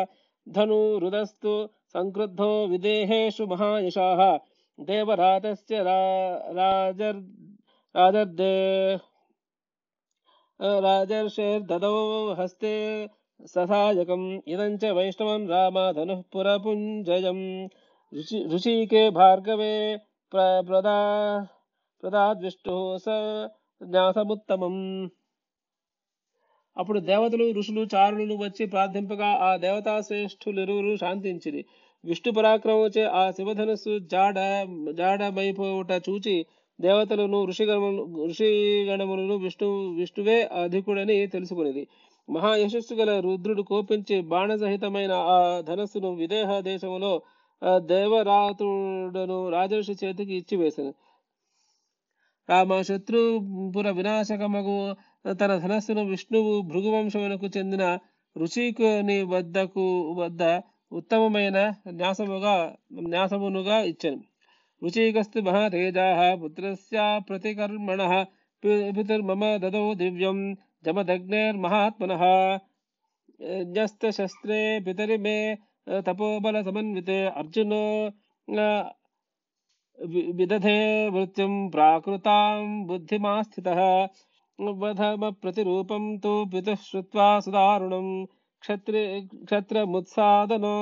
धनुरुदस्तु संक्रुद्धो विदेहेषु महायशाः देवरातस्य राजर्, राजर्दे రాజర్ రాజర్దే హస్తే సహాయకం ఇదం చ వైష్ణవం రామధను పురపుంజయం ఋషి ఋషికే భార్గవే ప్ర ప్రదా స జ్ఞాసముత్తమం అప్పుడు దేవతలు ఋషులు చారులు వచ్చి ప్రార్థింపగా ఆ దేవతా శ్రేష్ఠులిరువురు శాంతించిరి. విష్ణు పరాక్రమముచే ఆ శివధనుస్సు జాడ జాడమైపోవుట చూచి దేవతలను ఋషిగణములు ఋషిగణములను విష్ణు విష్ణువే అధికుడని తెలుసుకునేది. మహా యశస్సు గల రుద్రుడు కోపించి బాణసహితమైన ఆ ధనస్సును విదేహ దేశములో దేవరాతుడను రాజర్షి చేతికి ఇచ్చివేశాను రామ శత్రుపుర వినాశకమగు తన ధనస్సును విష్ణువు భృగువంశమునకు చెందిన ఋషికుని వద్దకు వద్ద ఉత్తమమైన న్యాసముగా న్యాసమునుగా ఇచ్చాను. उचीकस्तु महातेजाः पुत्रस्या प्रतिकर्मणः पितुर्मम ददौ दिव्यं जमदग्नेर्महात्मनः। यस्तशस्त्रे पितरिमे तपोबलसमन्विते अर्जुन विदधे वृत्तिं प्राकृतां बुद्धिमास्थितः। वधमप्रतिरूपं तु पितुः श्रुत्वा सुदारुणं क्षत्रि, क्षत्रमुत्सादनो।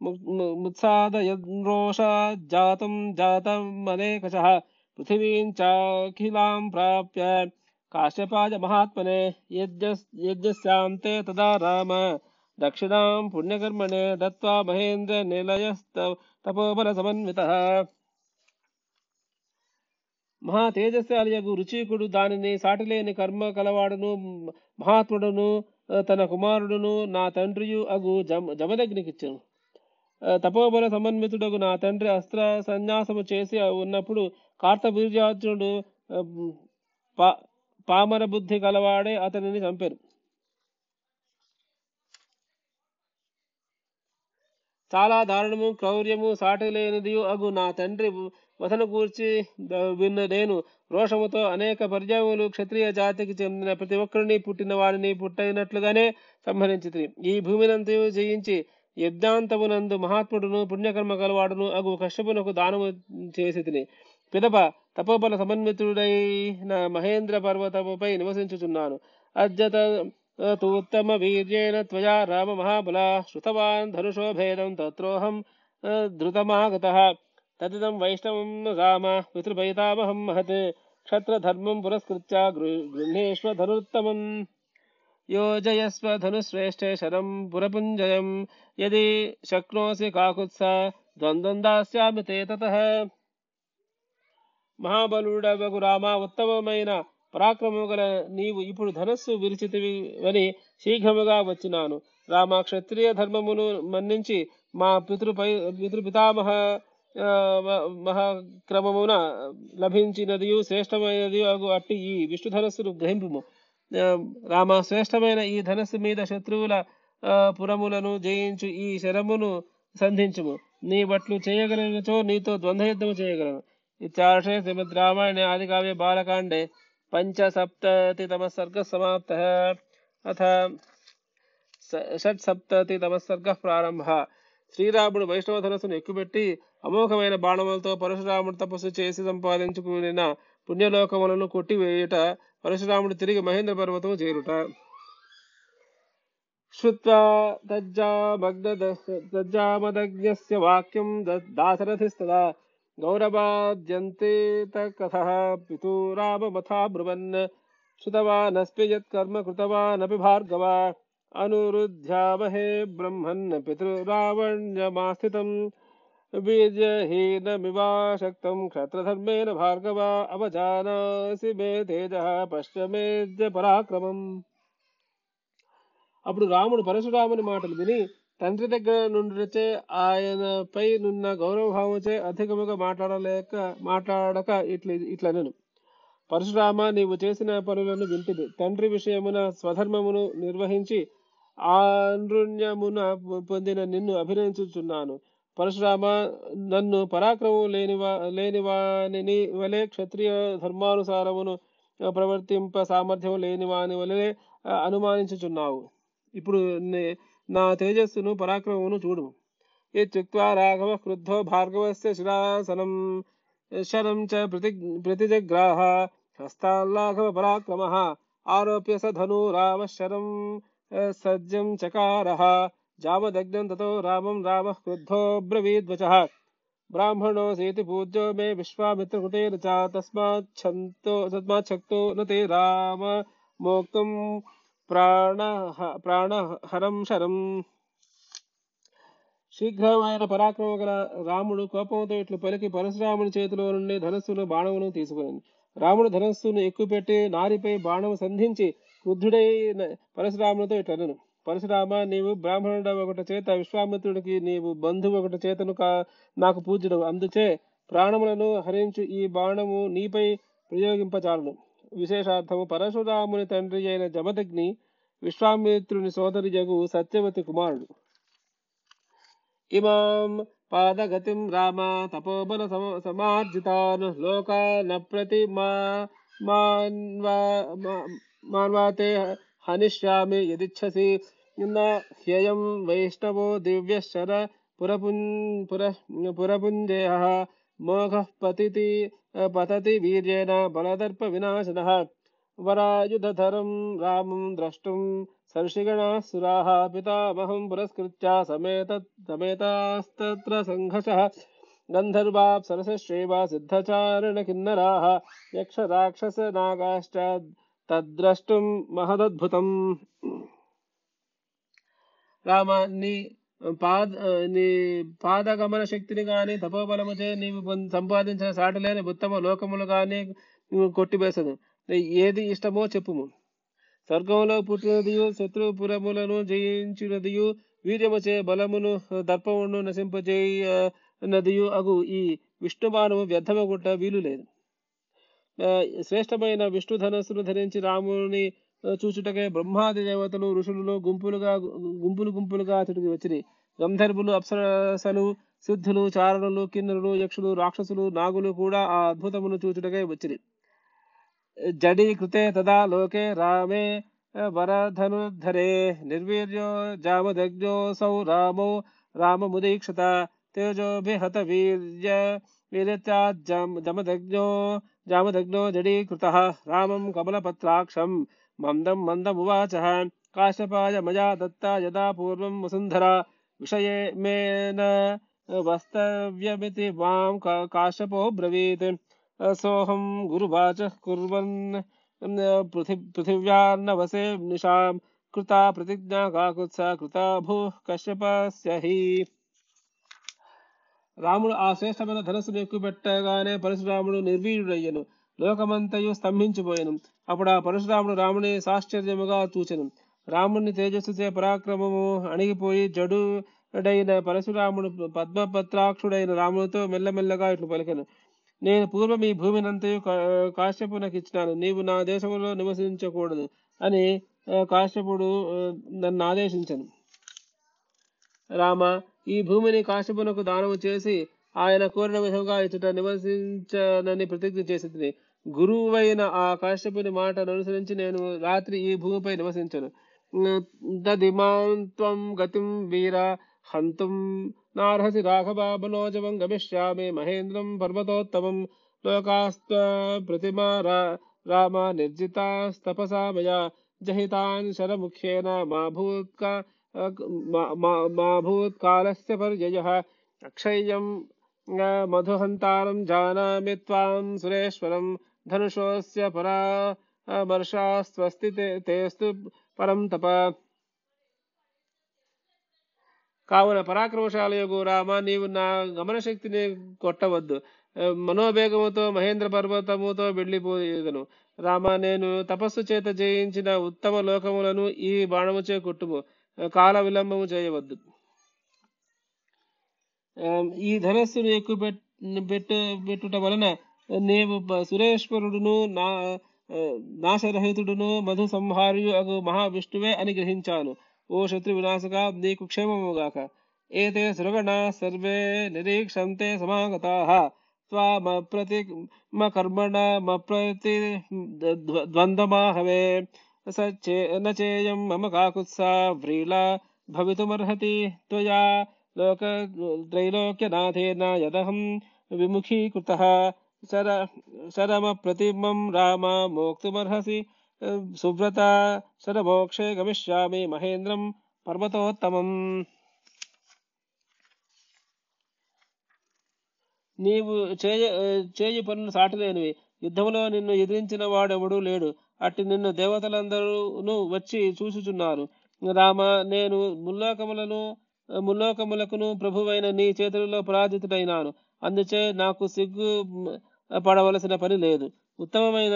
శ్రుత్వా సుదారుణం క్షత్రి క్షత్రముత్సాదనో ము- ము- ముత్సాదయన్రోష జాతం జాతం అనేకశः పృథివీం చాఖిలాం ప్రాప్య కాశ్యపాయ మహాత్మనే యజ్ఞస్- యజ్ఞస్యాంతే తదా రామ దక్షిణాం పుణ్యకర్మణే దత్వా మహేంద్ర నిలయస్త తపోబల సమన్వితః మహా తేజస్శాలియగు రుచికుడు దానిని సాటిలేని కర్మ కలవాడును మహాత్ముడును ఆ, తన కుమారుడును నా తండ్రియు అగు జమ జమదగ్నికిచ్చెను ఆ, తపోబల సమన్వితుడకు నా తండ్రి అస్త్ర సన్యాసము చేసి ఉన్నప్పుడు కార్తవీర్యార్జునుడు పా పామర బుద్ధి కలవాడే అతనిని చంపారు చాలా దారుణము క్రౌర్యము సాటి లేనిది అగు నా తండ్రి వసన కూర్చి విన్న నేను రోషముతో అనేక పర్యాములు క్షత్రియ జాతికి చెందిన ప్రతి ఒక్కరిని పుట్టిన వాడిని పుట్టైనట్లుగానే సంహరించి ఈ భూమినంతయు జయించి యజ్ఞాంతమునందు మహాత్ముడును పుణ్యకర్మ గలవాడును అగు కశ్యపునకు దానము చేసి తిని పిదప తపోబల సమన్వితుడైన మహేంద్ర పర్వతముపై నివసించుచున్నాను. అజ్జత తూత్తమ వీర్యేణ త్వయా రామ మహాబల శృతవాన్ ధనుషో భేదం తత్రోహం ధృతమాగత. తదిదం వైష్ణవం రామ పితృపైతామహం మహత్. క్షత్రధర్మం పురస్కృత్య గృ- గృహ్ణేష్వ ధనుత్తమం योजयस्व धनुश्रेष्ठे शरं पुरपुञ्जयं यदि शक्नोसि काकुत्स ద్వంద్వం దాస్యామి తే తతః మహాబలుడవగు రామ ఉత్తమమైన పరాక్రమము గల నీవు ఇప్పుడు ధనస్సు విరిచితివి అని శీఘ్రముగా వచ్చినాను రామ క్షత్రియ ధర్మమును మన్నించి మా పితృపై పితృపితామహ ఆ, మ- మహాక్రమమున లభించినదియు శ్రేష్టమైనది అగు అట్టి ఈ విష్ణు ధనస్సును గ్రహింపుము ఆ, రామ శ్రేష్టమైన ఈ ధనస్సు మీద శత్రువుల పురములను జయించు ఈ శరమును సంధించుము. నీ బట్లు చేయగలనచో నీతో ద్వంద్వయుద్ధము చేయగలను. ఇత్యార్షే శ్రీమద్ రామాయణ ఆది కావ్య బాలకాండే పంచసప్తతితమ సర్గ సమాప్త అథ స- షట్సప్తతితమ సర్గ ప్రారంభ. శ్రీరాముడు వైష్ణవ ధనస్సును ఎక్కుపెట్టి అమోఘమైన బాణములతో పరశురాముడు తపస్సు చేసి సంపాదించుకున్న పుణ్యలోకములను కొట్టివేయుట పరశురాముడు తిరిగి మహేంద్ర పర్వతము చేరుట श्रुत्वा तज्जामदज्ञस्य वाक्यं द- दाशरथिस्तदा गौरवाद्यन्ते तकथः पितुराममथा ब्रुवन् श्रुतवानस्पि यत्कर्म कृतवानपि भार्गव अनुरुध्यामहे ब्रह्मन् पितृरावण्यमास्थितम् वीर्यहीनमिवाशक्तं क्षत्रधर्मेण भार्गव अवजानासि मे तेजः पश्चिमेद्य पराक्रमम् అప్పుడు రాముడు పరశురాముని మాటలు విని తండ్రి దగ్గర నుండిచే ఆయనపై నున్న గౌరవభావముచే అధికముగా మాట్లాడలేక మాట్లాడక ఇట్ల ఇట్లనను పరశురామ నీవు చేసిన పనులను వింటిది తండ్రి విషయమున స్వధర్మమును నిర్వహించి ఆనృణ్యమున పొందిన నిన్ను అభినందించుచున్నాను పరశురామ నన్ను పరాక్రమం లేనివా లేనివాని వలె క్షత్రియ ధర్మానుసారమును ప్రవర్తింప సామర్థ్యం లేనివాని వలె అనుమానించుచున్నావు. ఇప్పుడు నే- నా తేజస్సును పరాక్రమమును చూడు. ఇత్యుక్వా రాఘవ క్రుద్ధో భార్గవస్య శిరాసనం శరం చ ప్రతి ప్రతిజగ్రాహ హస్తాల్లాఘవ పరాక్రమ ఆరోప్య స ధను రామ శరం సజ్జం చకారః जावदग्नं ततो रामं रामः क्रुद्धो ब्रवीद्वचः। ब्राह्मणोऽसीति पूज्यो मे विश्वामित्रकृतेन च तस्माच्छन्तो तस्माच्छक्तो न ते राम मोक्तुं प्राणः प्राणहरं शरं శీఘ్రమైన పరాక్రమ గల రాముడు కోపంతో ఇట్లు పలికి పరశురాముని చేతిలో నుండి ధనస్సును బాణమును తీసుకుని రాముడు ధనస్సును ఎక్కుపెట్టి నారిపై బాణము సంధించి క్రుద్ధుడై పరశురామునితో ఇట్లనను. పరశురామ నీవు బ్రాహ్మణుడు ఒకటి చేత విశ్వామిత్రుడికి నీవు బంధువు ఒకటి చేతను కా నాకు పూజడు అందుచే ప్రాణములను హరించు ఈ బాణము నీపై ప్రయోగింపచాలను విశేషార్థము పరశురాముని తండ్రి అయిన జమదగ్ని విశ్వామిత్రుని సోదరి జగు సత్యవతి కుమారుడు. ఇమాం పాదగతిం రామ తపోబల సమ- సమార్జితాన్ లోకాన ప్రతి మా మాన్వా- మాన్వాతే హనిష్యామి యదిచ్ఛసి ह्ययं वैष्णवो दिव्यश्चर पुरपुन् पुरपुञ्जयः मोघः पतिति पतति वीर्येण बलदर्पविनाशनः। वरायुधरं रामं द्रष्टुं संशिगणाः सुराः। पितामहं पुरस्कृत्य समेत समेतास्तत्र सङ्घषः गन्धर्वाप्सरसश्चैव सिद्धचारणकिन्नराः। यक्षराक्षसनागाश्च तद्द्रष्टुं महदद्भुतम्। రామ నీ పాద నీ పాదగమన శక్తిని గాని తపోబలముచే నీవు సంపాదించిన సాటిలేని ఉత్తమ లోకములు గాని కొట్టివేసదు ఏది ఇష్టమో చెప్పుము. స్వర్గంలో పుట్టినదియు శత్రుపురములను జయించినదియు వీర్యముచే బలమును దర్పమును నశింపజేయ నదియు అగు. ఈ విష్ణుబాణము వ్యర్థమగుట వీలు లేదు శ్రేష్టమైన విష్ణు ధనస్సును ధరించి రాముని చూచుటకే బ్రహ్మాది దేవతలు ఋషులు గుంపులుగా గుంపులు గుంపులుగా అతడికి వచ్చిరి. గంధర్వులు అప్సరసలు సిద్ధులు చారణులు కిన్నరులు యక్షులు రాక్షసులు నాగులు కూడా ఆ అద్భుతమును చూచుటకే వచ్చిరి. జడీ కృతే తదా లోకే రామే వరధనుద్ధరే నిర్వీర్యో జామదగ్జోసౌ రామో రామముదీక్షత తేజోభిహత వీర్య వీరత్యాజ్జమదగ్నో జామదగ్నో జడీకృత రామం కమలపత్రాక్షం. మందం మందమువాచ కాశ్యపాయ మయా దత్తా యదా పూర్వం వసుంధరా విషయే మేన వస్తవ్యమితి మాం కా- కాశ్యపో బ్రవీత్ సోహం గురువాచ కుర్వన్ పృథి పృథివ్యాన్నవసే నిశాం కృతా ప్రతిజ్ఞా కాకుత్స కృతా భూ కశ్యపస్య హి రాముడు ఆ శ్రేష్టమైన ధనస్సును ఎక్కుపెట్టగానే పరశురాముడు నిర్వీర్యుడయ్యను లోకమంతయు స్తంభించిపోయెను అప్పుడు ఆ పరశురాముడు రాముని సాశ్చర్యముగా చూచెను. రాముని తేజస్సుచే పరాక్రమము అణిగిపోయి జడుడైన పరశురాముడు పద్మపత్రాక్షుడైన రామునితో మెల్లమెల్లగా ఇట్లు పలికెను. నేను పూర్వం ఈ భూమినంతయు కా- కాశ్యపునకు ఇచ్చినాను. నీవు నా దేశంలో నివసించకూడదు అని కాశ్యపుడు నన్ను ఆదేశించను. రామ ఈ భూమిని కాశ్యపునకు దానము చేసి ఆయన కోరిన విధంగా ఇచ్చట నివసించనని ప్రతిజ్ఞ చేసింది గురువైన ఆ కాశ్యపుని మాటను అనుసరించి నేను రాత్రి ఈ భూమిపై నివసించను. తదిమాంత్వం గతిం వీర హంతుం నార్హసి రాఘవ మనోజవం గమిష్యామి మహేంద్రం పర్వతోత్తమం లోకాస్త ప్రతిమా రామ నిర్జితాస్తపసా మయా జహితాన్ శరముఖ్యేన మా భూత్కా మా- భూత్కాలస్య పర్యయ అక్షయ్యం మధుహంతారం జానామి త్వాం సురేశ్వరం ధనుషోస్య పరా వర్షాస్వస్తి తే- తేస్తు పరం తప కావున పరాక్రమశాలయగు రామ నీవు నా గమన శక్తిని కొట్టవద్దు మనోవేగముతో మహేంద్ర పర్వతముతో వెళ్ళిపోయేదను. రామ నేను తపస్సు చేత జయించిన ఉత్తమ లోకములను ఈ బాణముచే కొట్టుము. కాల విలంబము చేయవద్దు. ఈ ధనస్సును ఎక్కువ పెట్టు పెట్టుట వలన నీవు సురేశ్వరుడును నా నాశరహితుడును మధు సంహారియు అగు మహావిష్ణువే అని గ్రహించాను ఓ శత్రు వినాశక నీకు క్షేమముగాక ఏతే సురగణా సర్వే నిరీక్షంతే సమాగతాః స్వామప్రతి కర్మణ మప్రతి ద్వంద్వమాహవే సచ్చే న మమ కాకుత్సా వ్రీలా భవితుమర్హతి త్వయా లోక త్రైలోక్యనాథేన యదహం విముఖీకృతः శర శరమ ప్రతిమం రామ మోక్తుమర్హసి సువ్రత శరమోక్షే గమిష్యామి మహేంద్రం పర్వతోత్తమం. నీవు చేయ చేయి పనులు సాటలేనివి. యుద్ధంలో నిన్ను ఎదిరించిన వాడెవడూ లేడు. అట్టి నిన్ను దేవతలందరూ వచ్చి చూసుచున్నారు. రామ నేను ముల్లోకములను ముల్లోకములకును ప్రభువైన నీ చేతులలో పరాజితుడైనాను. అందుచే నాకు సిగ్గు పడవలసిన పని లేదు. ఉత్తమమైన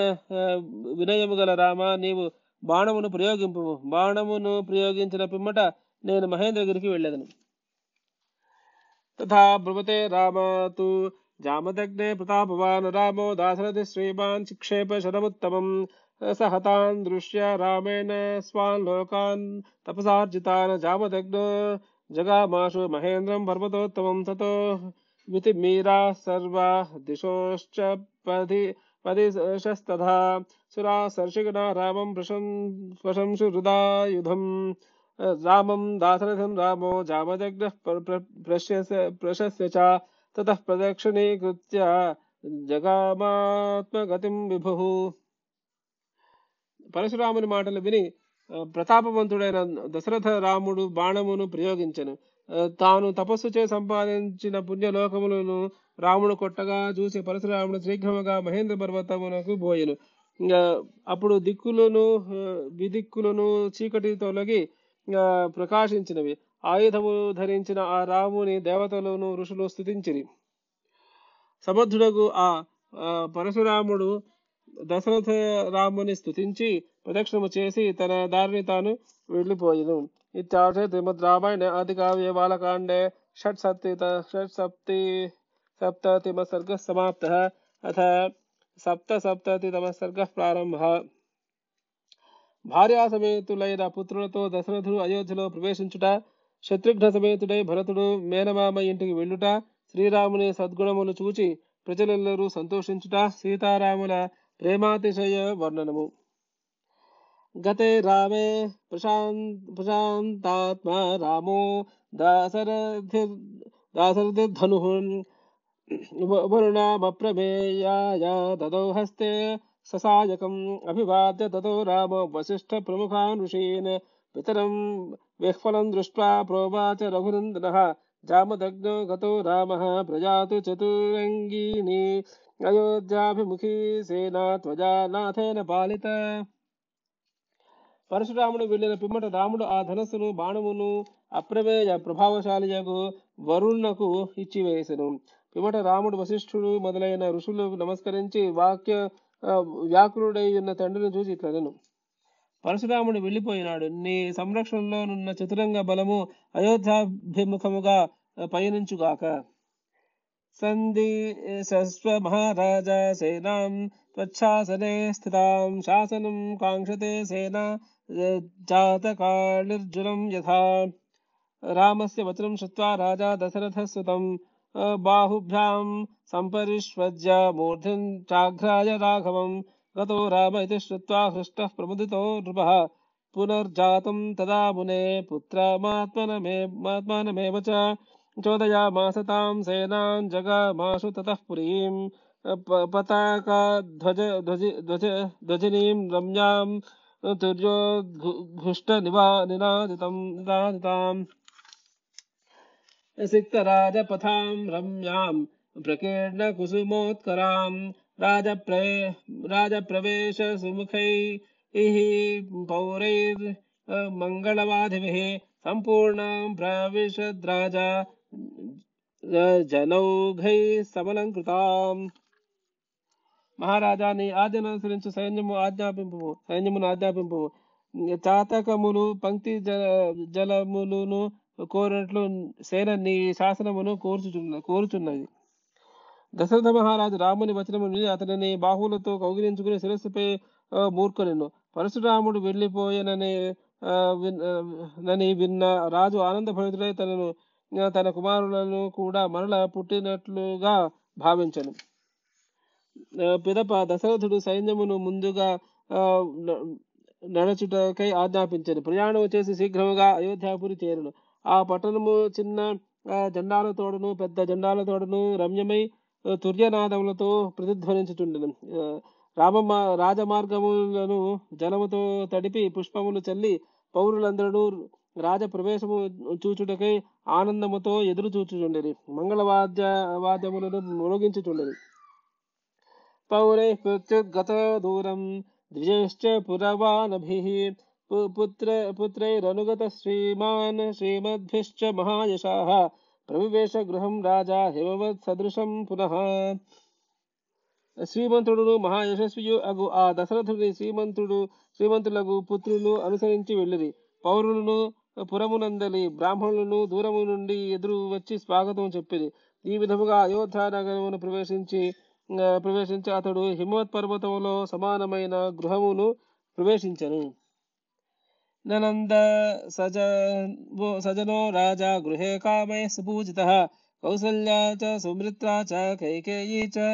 వినయము గల రామ నీవు బాణమును ప్రయోగింపు బాణమును ప్రయోగించిన పిమ్మట నేను మహేంద్రగిరికి వెళ్ళేదను. తథా బ్రువతే రామ తు జామదగ్నే ప్రతాపవాన్ రామో దాశరథి శ్రీమాన్ శిక్షేప శరముత్తమం సహతాన్ దృశ్య రామేణ స్వాన్ లోకాన్ తపసార్జితాన్ జామదగ్న జగామాషు మహేంద్రం పర్వతోత్తమం తతో ततो वितिमीरा सर्वा दिशोश्च पदि पदिशस्तथा सुरा सर्षिगणा रामं प्रशं प्रशंसु हृदायुधम् रामं दाशरथं रामो जामदग्नः प्र- प्र- प्रशस्य प्रशस्य च ततः प्रदक्षिणीकृत्य జగామాత్మగతిం విభు పరశురాముని మాటలు విని ఆ, ప్రతాపవంతుడైన దశరథ రాముడు బాణమును ప్రయోగించను ఆ, తాను తపస్సు చే సంపాదించిన పుణ్యలోకములను రాముడు కొట్టగా చూసి పరశురాముడు శీఘ్రముగా మహేంద్ర పర్వతమునకు పోయెను. అప్పుడు దిక్కులను విదిక్కులను చీకటి తొలగి ప్రకాశించినవి. ఆయుధము ధరించిన ఆ రాముని దేవతలను ఋషులు స్థుతించిరి సమర్థుడకు ఆ ఆ, పరశురాముడు దశరథ రాముని స్థుతించి ప్రదక్షిణము చేసి తన దారిని తాను వెళ్ళిపోయిను. ఇత్యార్థే శ్రీమద్ రామాయణ ఆది కావ్య బాలకాండే షట్ సప్తి షట్ సప్తి సప్తతిమ సర్గ సమాప్త. అథ సప్త సప్తతితమ సర్గ ప్రారంభ. భార్యా సమేతులైన పుత్రులతో దశరథుడు అయోధ్యలో ప్రవేశించుట శత్రుఘ్న సమేతుడై భరతుడు మేనమామ ఇంటికి వెళ్ళుట శ్రీరాముని సద్గుణములు చూచి ప్రజలెల్లరూ సంతోషించుట సీతారాముల ప్రేమాతిశయ వర్ణనము గతే రామే ప్రశాంత్ ప్రశాంతాత్మ రామో దాశరథి దాశరథిర్ధను వరుణమప్రమేయాయ దదౌ హస్తే ససాయకం అభివాద్య తతో రామో వసిష్ఠ ప్రముఖాన్ ఋషీన్ పితరం విహ్వలం దృష్ట్వా ప్రోవాచ రఘునందనः జామదగ్నో గతో రామः ప్రజాతు చతురంగీని అయోధ్యాభిముఖీ సేనా త్వజా నాథేన పాలిత. పరశురాముడు వెళ్ళిన పిమ్మట రాముడు ఆ ధనస్సును బాణమును అప్రమేయ ప్రభావశాలియకు వరుణకు ఇచ్చివేసెను. పిమ్మట రాముడు వశిష్ఠుడు మొదలైన ఋషులకు నమస్కరించి వాక్య వ్యాకులుడై ఉన్న తండ్రిని చూసి ఇట్లనెను పరశురాముడు వెళ్ళిపోయినాడు. నీ సంరక్షణలోనున్న చతురంగ బలము అయోధ్యాభిముఖముగా పయనించుగాక. सन्धि सस्व महाराज सेनां, त्वच्छासने स्थितां, शासनं काङ्क्षते सेना जातकार्णिर्जुनं यथा। रामस्य वचनं श्रुत्वा राजा दशरथः सुतं बाहुभ्यां सम्परिष्वज्य मूर्धिं चाघ्राय राघवं गतो राम इति श्रुत्वा हृष्टः प्रमुदितो नृपः। पुनर्जातं तदा मुने पुत्रमात्मनमेव च चोदयामासतां सेनां जगामाशु ततः पुरीं पताकाध्वज, ध्वज ध्वजिनीं रम्यां तुर्योद्घुष्टनिवानिनादिताम् सिक्तराजपथां रम्यां, प्रकीर्णकुसुमोत्करां, राजप्रे, राजप्रवेशसुमुखैः पौरैर्मङ्गलवादिभिः सम्पूर्णां प्राविशद्राजा జనౌఘై సమలంకృతాం మహారాజా నీ ఆజ్ఞను అనుసరించు సైన్యము ఆజ్ఞాపింపు సైన్యమును ఆజ్ఞాపింపు చాతకములు పంక్తి జల జలములను కోరినట్లు సేన నీ శాసనమును కోరుచుచున్న కోరుచున్నది దశరథ మహారాజు రాముని వచనము అతనిని బాహువులతో కౌగిలించుకుని శిరస్సుపై ఆ, పరశురాముడు వెళ్ళిపోయననే నని విన్న రాజు ఆనంద భరితుడై తనను తన కుమారులను కూడా మరల పుట్టినట్లుగా భావించను. పిదప దశరథుడు సైన్యమును ముందుగా నడచుటకై ఆజ్ఞాపించను. ప్రయాణం చేసి శీఘ్రముగా అయోధ్యాపురి చేరును. ఆ పట్టణము చిన్న జెండాల తోడును పెద్ద జెండాల తోడును రమ్యమై తుర్యనాదములతో ప్రతిధ్వనించుచుండెను. రామ రాజమార్గములను జలముతో తడిపి పుష్పములు చల్లి పౌరులందరూ రాజప్రవేశము చూచుటకై ఆనందముతో ఎదురు చూచుచుండేది మంగళవాద్య వాద్యములను మ్రోగించుచుండేది పౌరై ప్రత్యుద్గత దూరం ద్విజయశ్చ పురవానభి. పుత్ర పుత్రైరనుగత శ్రీమాన్ శ్రీమద్భిశ్చ మహాయశాహ ప్రవివేశ గృహం రాజా హిమవత్ సదృశం పునః. శ్రీమంతుడును మహాయశస్వియు అగు ఆ దశరథుడి శ్రీమంతుడు శ్రీమంతులకు పుత్రులు అనుసరించి వెళ్ళిరి. పౌరులను పురమునందలి బ్రాహ్మణులను దూరము నుండి ఎదురు వచ్చి స్వాగతం చెప్పింది ఈ విధముగా అయోధ్య నగరమును ప్రవేశించి ప్రవేశించి అతడు హిమవత్ పర్వతములో సమానమైన గృహమును ప్రవేశించను. ననంద సజ సజనో రాజా గృహే కామై సుపూజిత కౌసల్యా చ సుమృత్రా చ కైకేయీ చ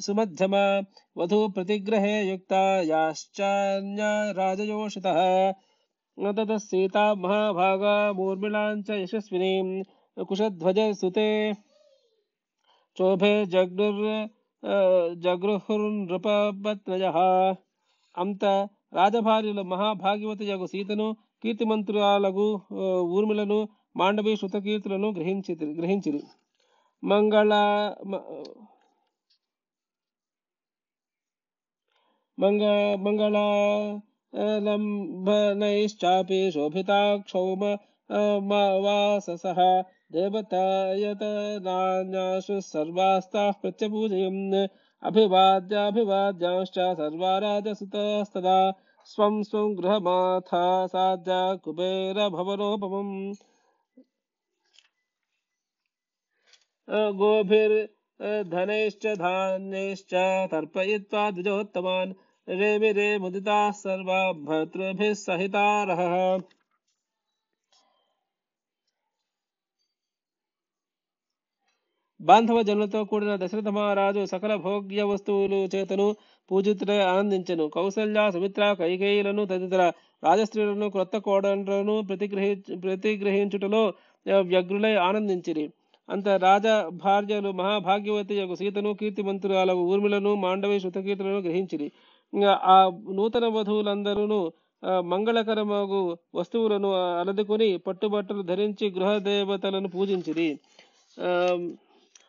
సుమధ్యమ వధూ ప్రతిగ్రహే యుక్త యాశ్చాన్య రాజయోషిత. తత సీతా మహాభాగా మూర్మిళాంచ యశస్వినీం కుశధ్వజ సుతే చోభే జగ్నుర్ జగృహుర్నృపత్నయ అంత రాజభార్యుల మహాభాగ్యవతి యగు సీతను కీర్తిమంతురాలగు ఆ, ఊర్మిళను మాండవి శృతకీర్తులను గ్రహించి గ్రహించిరి మంగళ మ- మంగ మంగళ लम्भनैश्चापि शोभिता क्षौम वाससः देवतायतनान्यासु सर्वास्ताः प्रत्यपूजयन्। अभिवाद्याभिवाद्यांश्च सर्वा राजसुतस्तदा स्वं स्वं गृहमाथा साध्या कुबेरभवनोपमम् गोभिर्धनैश्च धान्यैश्च तर्पयित्वा द्विजोत्तमान्। रेमिरे मुदिताः सर्वा भर्तृभिः सहितारः బాంధవ జనులతో కూడిన దశరథ మహారాజు సకల భోగ్య వస్తువులు చేతను పూజితుడై ఆనందించెను కౌసల్య సుమిత్ర కైకేయులను తదితర రాజస్త్రీలను క్రొత్త కోడలను ప్రతిగ్రహి ప్రతిగ్రహించుటలో ఆ, వ్యగ్రులై ఆనందించిరి అంత రాజ భార్యలు మహాభాగ్యవతి యొక్క సీతను కీర్తిమంతురాలకు ఊర్మిలను మాండవి శృతకీర్తులను గ్రహించిరి ఇంకా ఆ నూతన వధువులందరూ మంగళకరమగు వస్తువులను అలదుకొని పట్టుబట్టలు ధరించి గృహ దేవతలను పూజించిరి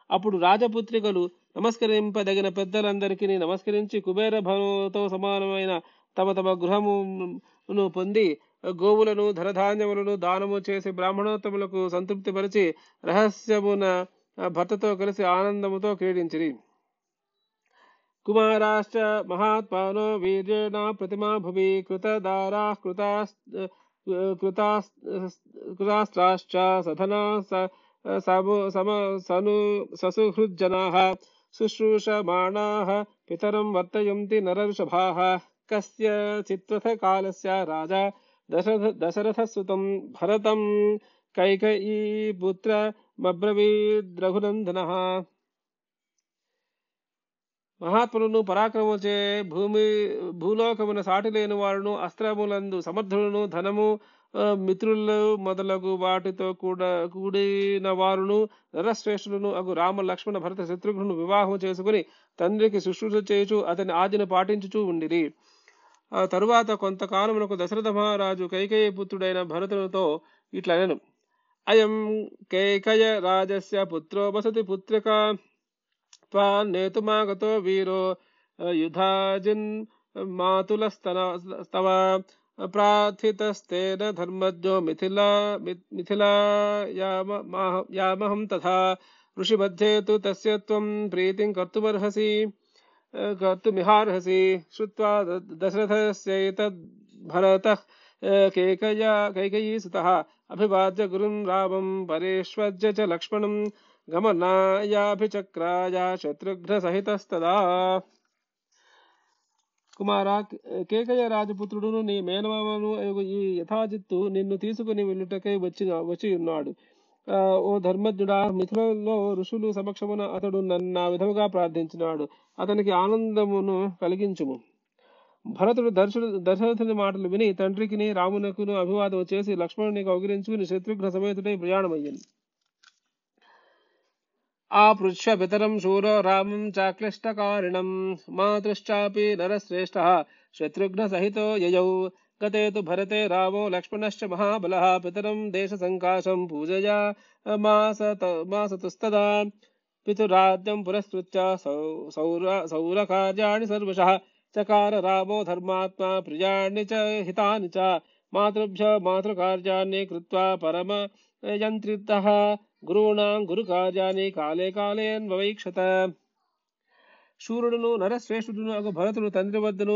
అప్పుడు రాజపుత్రికలు నమస్కరింపదగిన పెద్దలందరికీ నమస్కరించి కుబేర భవనంతో సమానమైన తమ తమ గృహమును పొంది గోవులను ధనధాన్యములను దానము చేసి బ్రాహ్మణోత్తములకు సంతృప్తిపరిచి రహస్యమున భర్తతో కలిసి ఆనందముతో క్రీడించిరి. కుమారాశ్చ మహాత్మానో వీర్యేణ ప్రతిమా భువి కృతదారా కృతాస్ కృతాస్ కృతాస్త్రాశ్చ సధనా స సమో సమ సను ససుహృజ్జనాः శుశ్రూషమాణాः పితరం వర్తయంతి నరఋషభాः కస్య చిత్రథ కాలస్య రాజా దశరథ దశరథసుతం భరతం కైకయీ పుత్రమబ్రవీద్రఘునందనः మహాత్ములను పరాక్రమచే భూమి భూలోకమున సాటి లేని వారును అస్త్రములందు సమర్థులను ధనము మిత్రులు మొదలగు వాటితో కూడా కూడిన వారును నరశ్రేష్ఠులను అగు రామ లక్ష్మణ భరత శత్రుఘ్నును వివాహం చేసుకుని తండ్రికి శుశ్రూష చేయుచు అతని ఆజ్ఞను పాటించుచూ ఉండిరి. ఆ తరువాత కొంతకాలమునకు దశరథ మహారాజు కైకేయ పుత్రుడైన భరతునితో ఇట్లనెను. అయం కైకయ రాజస్య పుత్రో వసతి పుత్రిక त्वान्नेतुमागतो वीरो, युधाजिन् मातुलस्तव प्रार्थितस्तेन धर्मज्ञो मिथिला मिथिलायामहं तथा ऋषिमध्ये तु तस्य त्वं प्रीतिं कर्तुमर्हसि कर्तुमिहार्हसि। श्रुत्वा दशरथस्यैतद्भरतः कैकया, कैकयीसुतः अभिवाद्य गुरुं रामं, परेष्वज्य च लक्ष्मणं గమనాయాభిచక్రాయ శత్రుఘ్నసహితస్తదా కుమార కేకయ్య రాజపుత్రుడును నీ మేనమామను ఈ యథాజిత్తు నిన్ను తీసుకుని వెళ్ళుటకై వచ్చిన వచ్చి ఉన్నాడు. ఓ ధర్మజ్ఞుడా మిథులలో ఋషులు సమక్షమున అతడు నన్న విధముగా ప్రార్థించినాడు. అతనికి ఆనందమును కలిగించుము. భరతుడు దర్శ దశరథుని మాటలు విని తండ్రికిని రామునకును అభివాదం చేసి లక్ష్మణుని కౌగిరించుకుని శత్రుఘ్న సమేతుడై ప్రయాణమయ్యింది आपृच्छ पितरं शूरो रामं चाक्लिष्टकारिणं नरश्रेष्ठः शत्रुघ्नसहितो ययौ। गते तु भरते रामो लक्ष्मणश्च महाबलः। पितरं देशसङ्काशं पूजया। मास मासतुस्तदा पितुराज्यं सौर सौरकार्याणि सर्वशः। चकार रामो धर्मात्मा प्रियाणि च हितानि च। मातृभ्य मातृकार्याणि कृत्वा గురువుణాం గురు కార్యాన్ని కాలే కాలే అన్వవైక్షత. శూరుడును నరశ్రేష్ఠుడును అగు భరతుడు తండ్రి వద్దను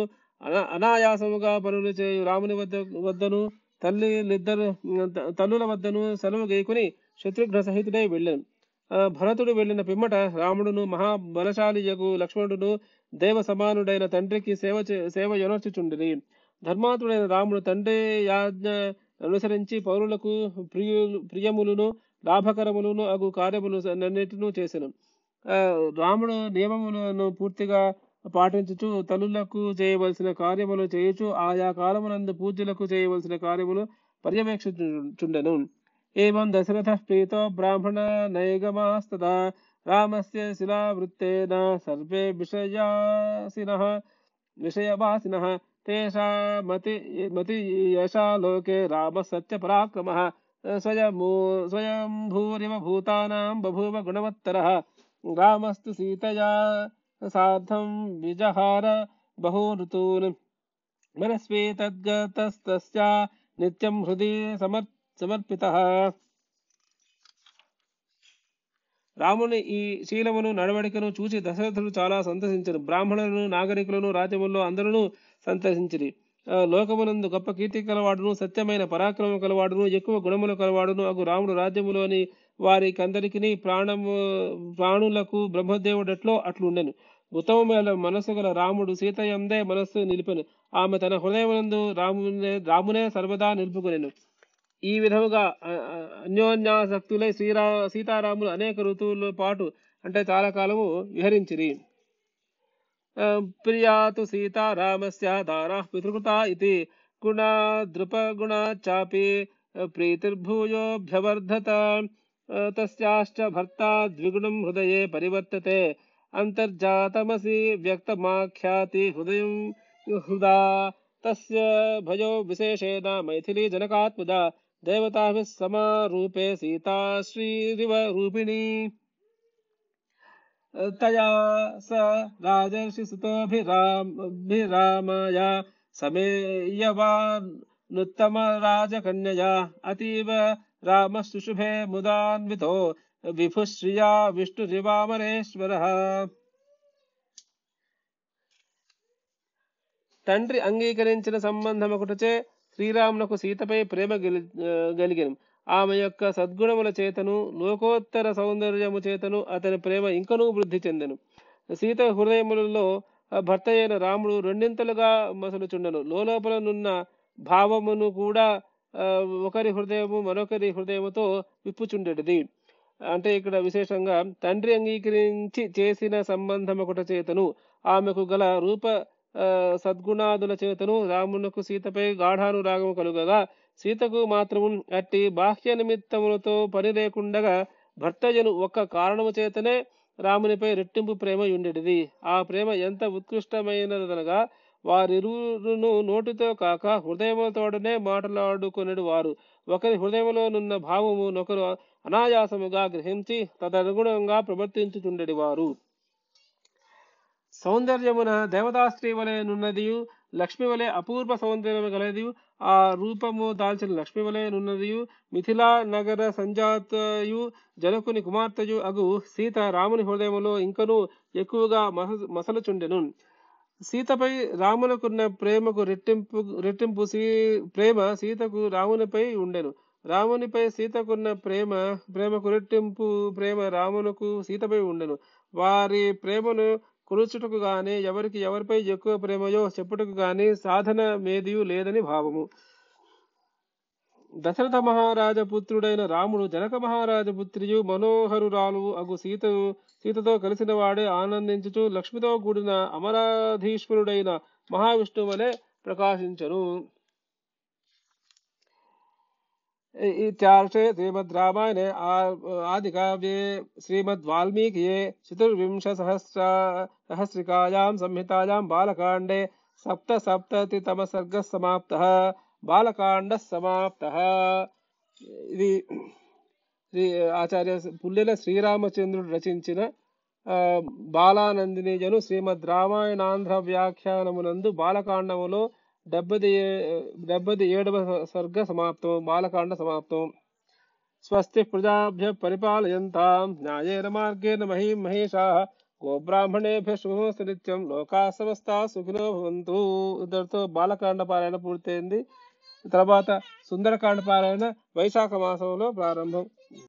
అనాయాసముగా పనులు చేయు రాముని వద్ద వద్దను తల్లి ఇద్దరు తల్లుల వద్దను సెలవు గీకుని శత్రుఘ్న సహితుడై వెళ్ళాను. భరతుడు వెళ్ళిన పిమ్మట రాముడును మహాబలశాలియగు లక్ష్మణుడును దేవ సమానుడైన తండ్రికి సేవ సేవ యొనర్చుచుండిరి. ధర్మాతుడైన రాముడు తండ్రి యాజ్ఞ అనుసరించి పౌరులకు ప్రియులు ప్రియములను లాభకరములను అగు కార్యములు అన్నిటినూ చేసెను. రాముడు నియమములను పూర్తిగా పాటించుచు తల్లులకు చేయవలసిన కార్యములు చేయుచు ఆయా కాలమునందు పూజలకు చేయవలసిన కార్యములు పర్యవేక్షించుండెను ఏవం దశరథ ప్రీతో బ్రాహ్మణ నైగమాస్తదా రామస్య శిలావృత్తేన సర్వే విషయాసిన విషయవాసిన తేషామతి మతి మతి యశాలోకే రామ సత్యపరాక్రమः స్వయమూ స్వయంభూరివ భూతానాం బభూవ గుణవత్తర రామస్తు సీతయా సాధం విజహార బహూ ఋతూన్ మనస్వీ తద్గతస్తస్య నిత్యం హృది సమర్ సమర్పితః రాముని ఈ శీలమును నడవడికను చూసి దశరథుడు చాలా సంతసించను. బ్రాహ్మణులను నాగరికులను రాజ్యముల్లో అందరూ సంతసించిరి. లోకమునందు గొప్ప కీర్తి కలవాడును సత్యమైన పరాక్రమం కలవాడును ఎక్కువ గుణములు కలవాడును అగు రాముడు రాజ్యములోని వారికి అందరికీ ప్రాణము ప్రాణులకు బ్రహ్మదేవుడట్లో అట్లుండెను. ఉత్తమమైన మనస్సు గల రాముడు సీత యందే మనస్సు నిలిపెను. ఆమె తన హృదయమునందు రామునే రామునే సర్వదా నిలుపుకొనెను. ఈ విధముగా అన్యోన్యాసక్తులై శ్రీరా సీతారాములు అనేక ఋతువుల పాటు అంటే చాలా కాలము విహరించిరి. प्रिया तो तु सीतारामस्य दाराः पितृकृता इति गुणा दृपगुणा चापि प्रीतिर्भूयोऽभ्यवर्धत तस्याश्च भर्ता द्विगुणं हृदये परिवर्तते, अन्तर्जातमसि व्यक्तमाख्याति हृदयं हृदा, तस्य भयो विशेषेण मैथिली जनकात्मदा देवताभिः समारूपे सीता श्रीरिव रूपिणी శ్రీరివ రూపిణీ తయా స రాజర్షి సుతోభిరామయ సమేయవానుత్తమ రాజకన్యయా అతీవ రామ శుశుభే ముదాన్వితో విభుశ్రియా విష్ణురివామరేశ్వర. తండ్రి అంగీకరించిన సంబంధం ఒకటిచే శ్రీరామునకు సీతపై ప్రేమ గెలి గలిగెను. ఆమె యొక్క సద్గుణముల చేతను లోకోత్తర సౌందర్యము చేతను అతని ప్రేమ ఇంకనూ వృద్ధి చెందెను. సీత హృదయములలో భర్త అయిన రాముడు రెండింతలుగా మసలుచుండెను. లోపలనున్న భావమును కూడా ఒకరి హృదయము మరొకరి హృదయముతో విప్పుచుండెడిది. అంటే ఇక్కడ విశేషంగా తండ్రి అంగీకరించి చేసిన సంబంధం ఒకట చేతను ఆమెకు గల రూప సద్గుణాదుల చేతను రామునకు సీతపై గాఢానురాగము కలుగగా సీతకు మాత్రము అట్టి బాహ్య నిమిత్తములతో పని లేకుండగా భర్తజను ఒక్క కారణము చేతనే రామునిపై రెట్టింపు ప్రేమ ఉండేటిది ఆ ప్రేమ ఎంత ఉత్కృష్టమైనదనగా వారిరువురును నోటితో కాక హృదయములతోడనే మాట్లాడుకునేడు వారు. ఒకరి హృదయములోనున్న భావము నొకరు అనాయాసముగా గ్రహించి తదనుగుణంగా ప్రవర్తించుచుండెడి వారు. సౌందర్యమున దేవతాస్త్రీ వలె నున్నదియు లక్ష్మి వలె అపూర్వ సౌందర్యము గలదియు ఆ రూపము దాల్చిన లక్ష్మి వలయనున్నదియు మిథిలా నగర సంజాతయు జనకుని కుమార్తెయు అగు సీత రాముని హృదయములో ఇంకనూ ఎక్కువగా మస మసలుచుండెను. సీతపై రామునకున్న ప్రేమకు రెట్టింపు రెట్టింపు సీ ప్రేమ సీతకు రామునిపై ఉండెను. రామునిపై సీతకున్న ప్రేమ ప్రేమకు రెట్టింపు ప్రేమ రామునకు సీతపై ఉండెను. వారి ప్రేమను కురుచుటకు గాని ఎవరికి ఎవరిపై ఎక్కువ ప్రేమయో చెప్పుటకు గాని సాధన మేదియు లేదని భావము. దశరథ మహారాజ పుత్రుడైన రాముడు జనక మహారాజ పుత్రియు మనోహరురాలు అగు సీత సీతతో కలిసిన వాడే ఆనందించుచు లక్ష్మితో కూడిన అమరాధీశ్వరుడైన మహావిష్ణువు వలె ప్రకాశించను. इत्यार्षे श्रीमद्रामायणे आदिकाव्ये श्रीमद्वाल्मीकिये चतुर्विंशसहस्र सहस्रिकायां संहितायां बालकाण्डे सप्तसप्ततितमः सर्गः समाप्तः బాలకాండ సమాప్త ఇది శ్రీ ఆచార్య పుల్లెల శ్రీరామచంద్రుడు రచించిన బాలానందినిజను శ్రీమద్ రామాయణాంధ్ర వ్యాఖ్యానమునందు బాలకాండములో డెబ్బది డెబ్బది ఏడవ సర్గ సమాప్తం బాలకాండ సమాప్తం. స్వస్తి ప్రజాభ్య పరిపాలయంతాం. న్యాయేన మార్గేణ మహీ మహేషా గోబ్రాహ్మణేభ్య శుభమస్తు నిత్యం. లోకా సమస్త సుఖినో భవంతు. ఇద్దరితో బాలకాండ పారాయణ పూర్తయింది. తర్వాత సుందరకాండ పారాయణ వైశాఖ మాసంలో ప్రారంభం.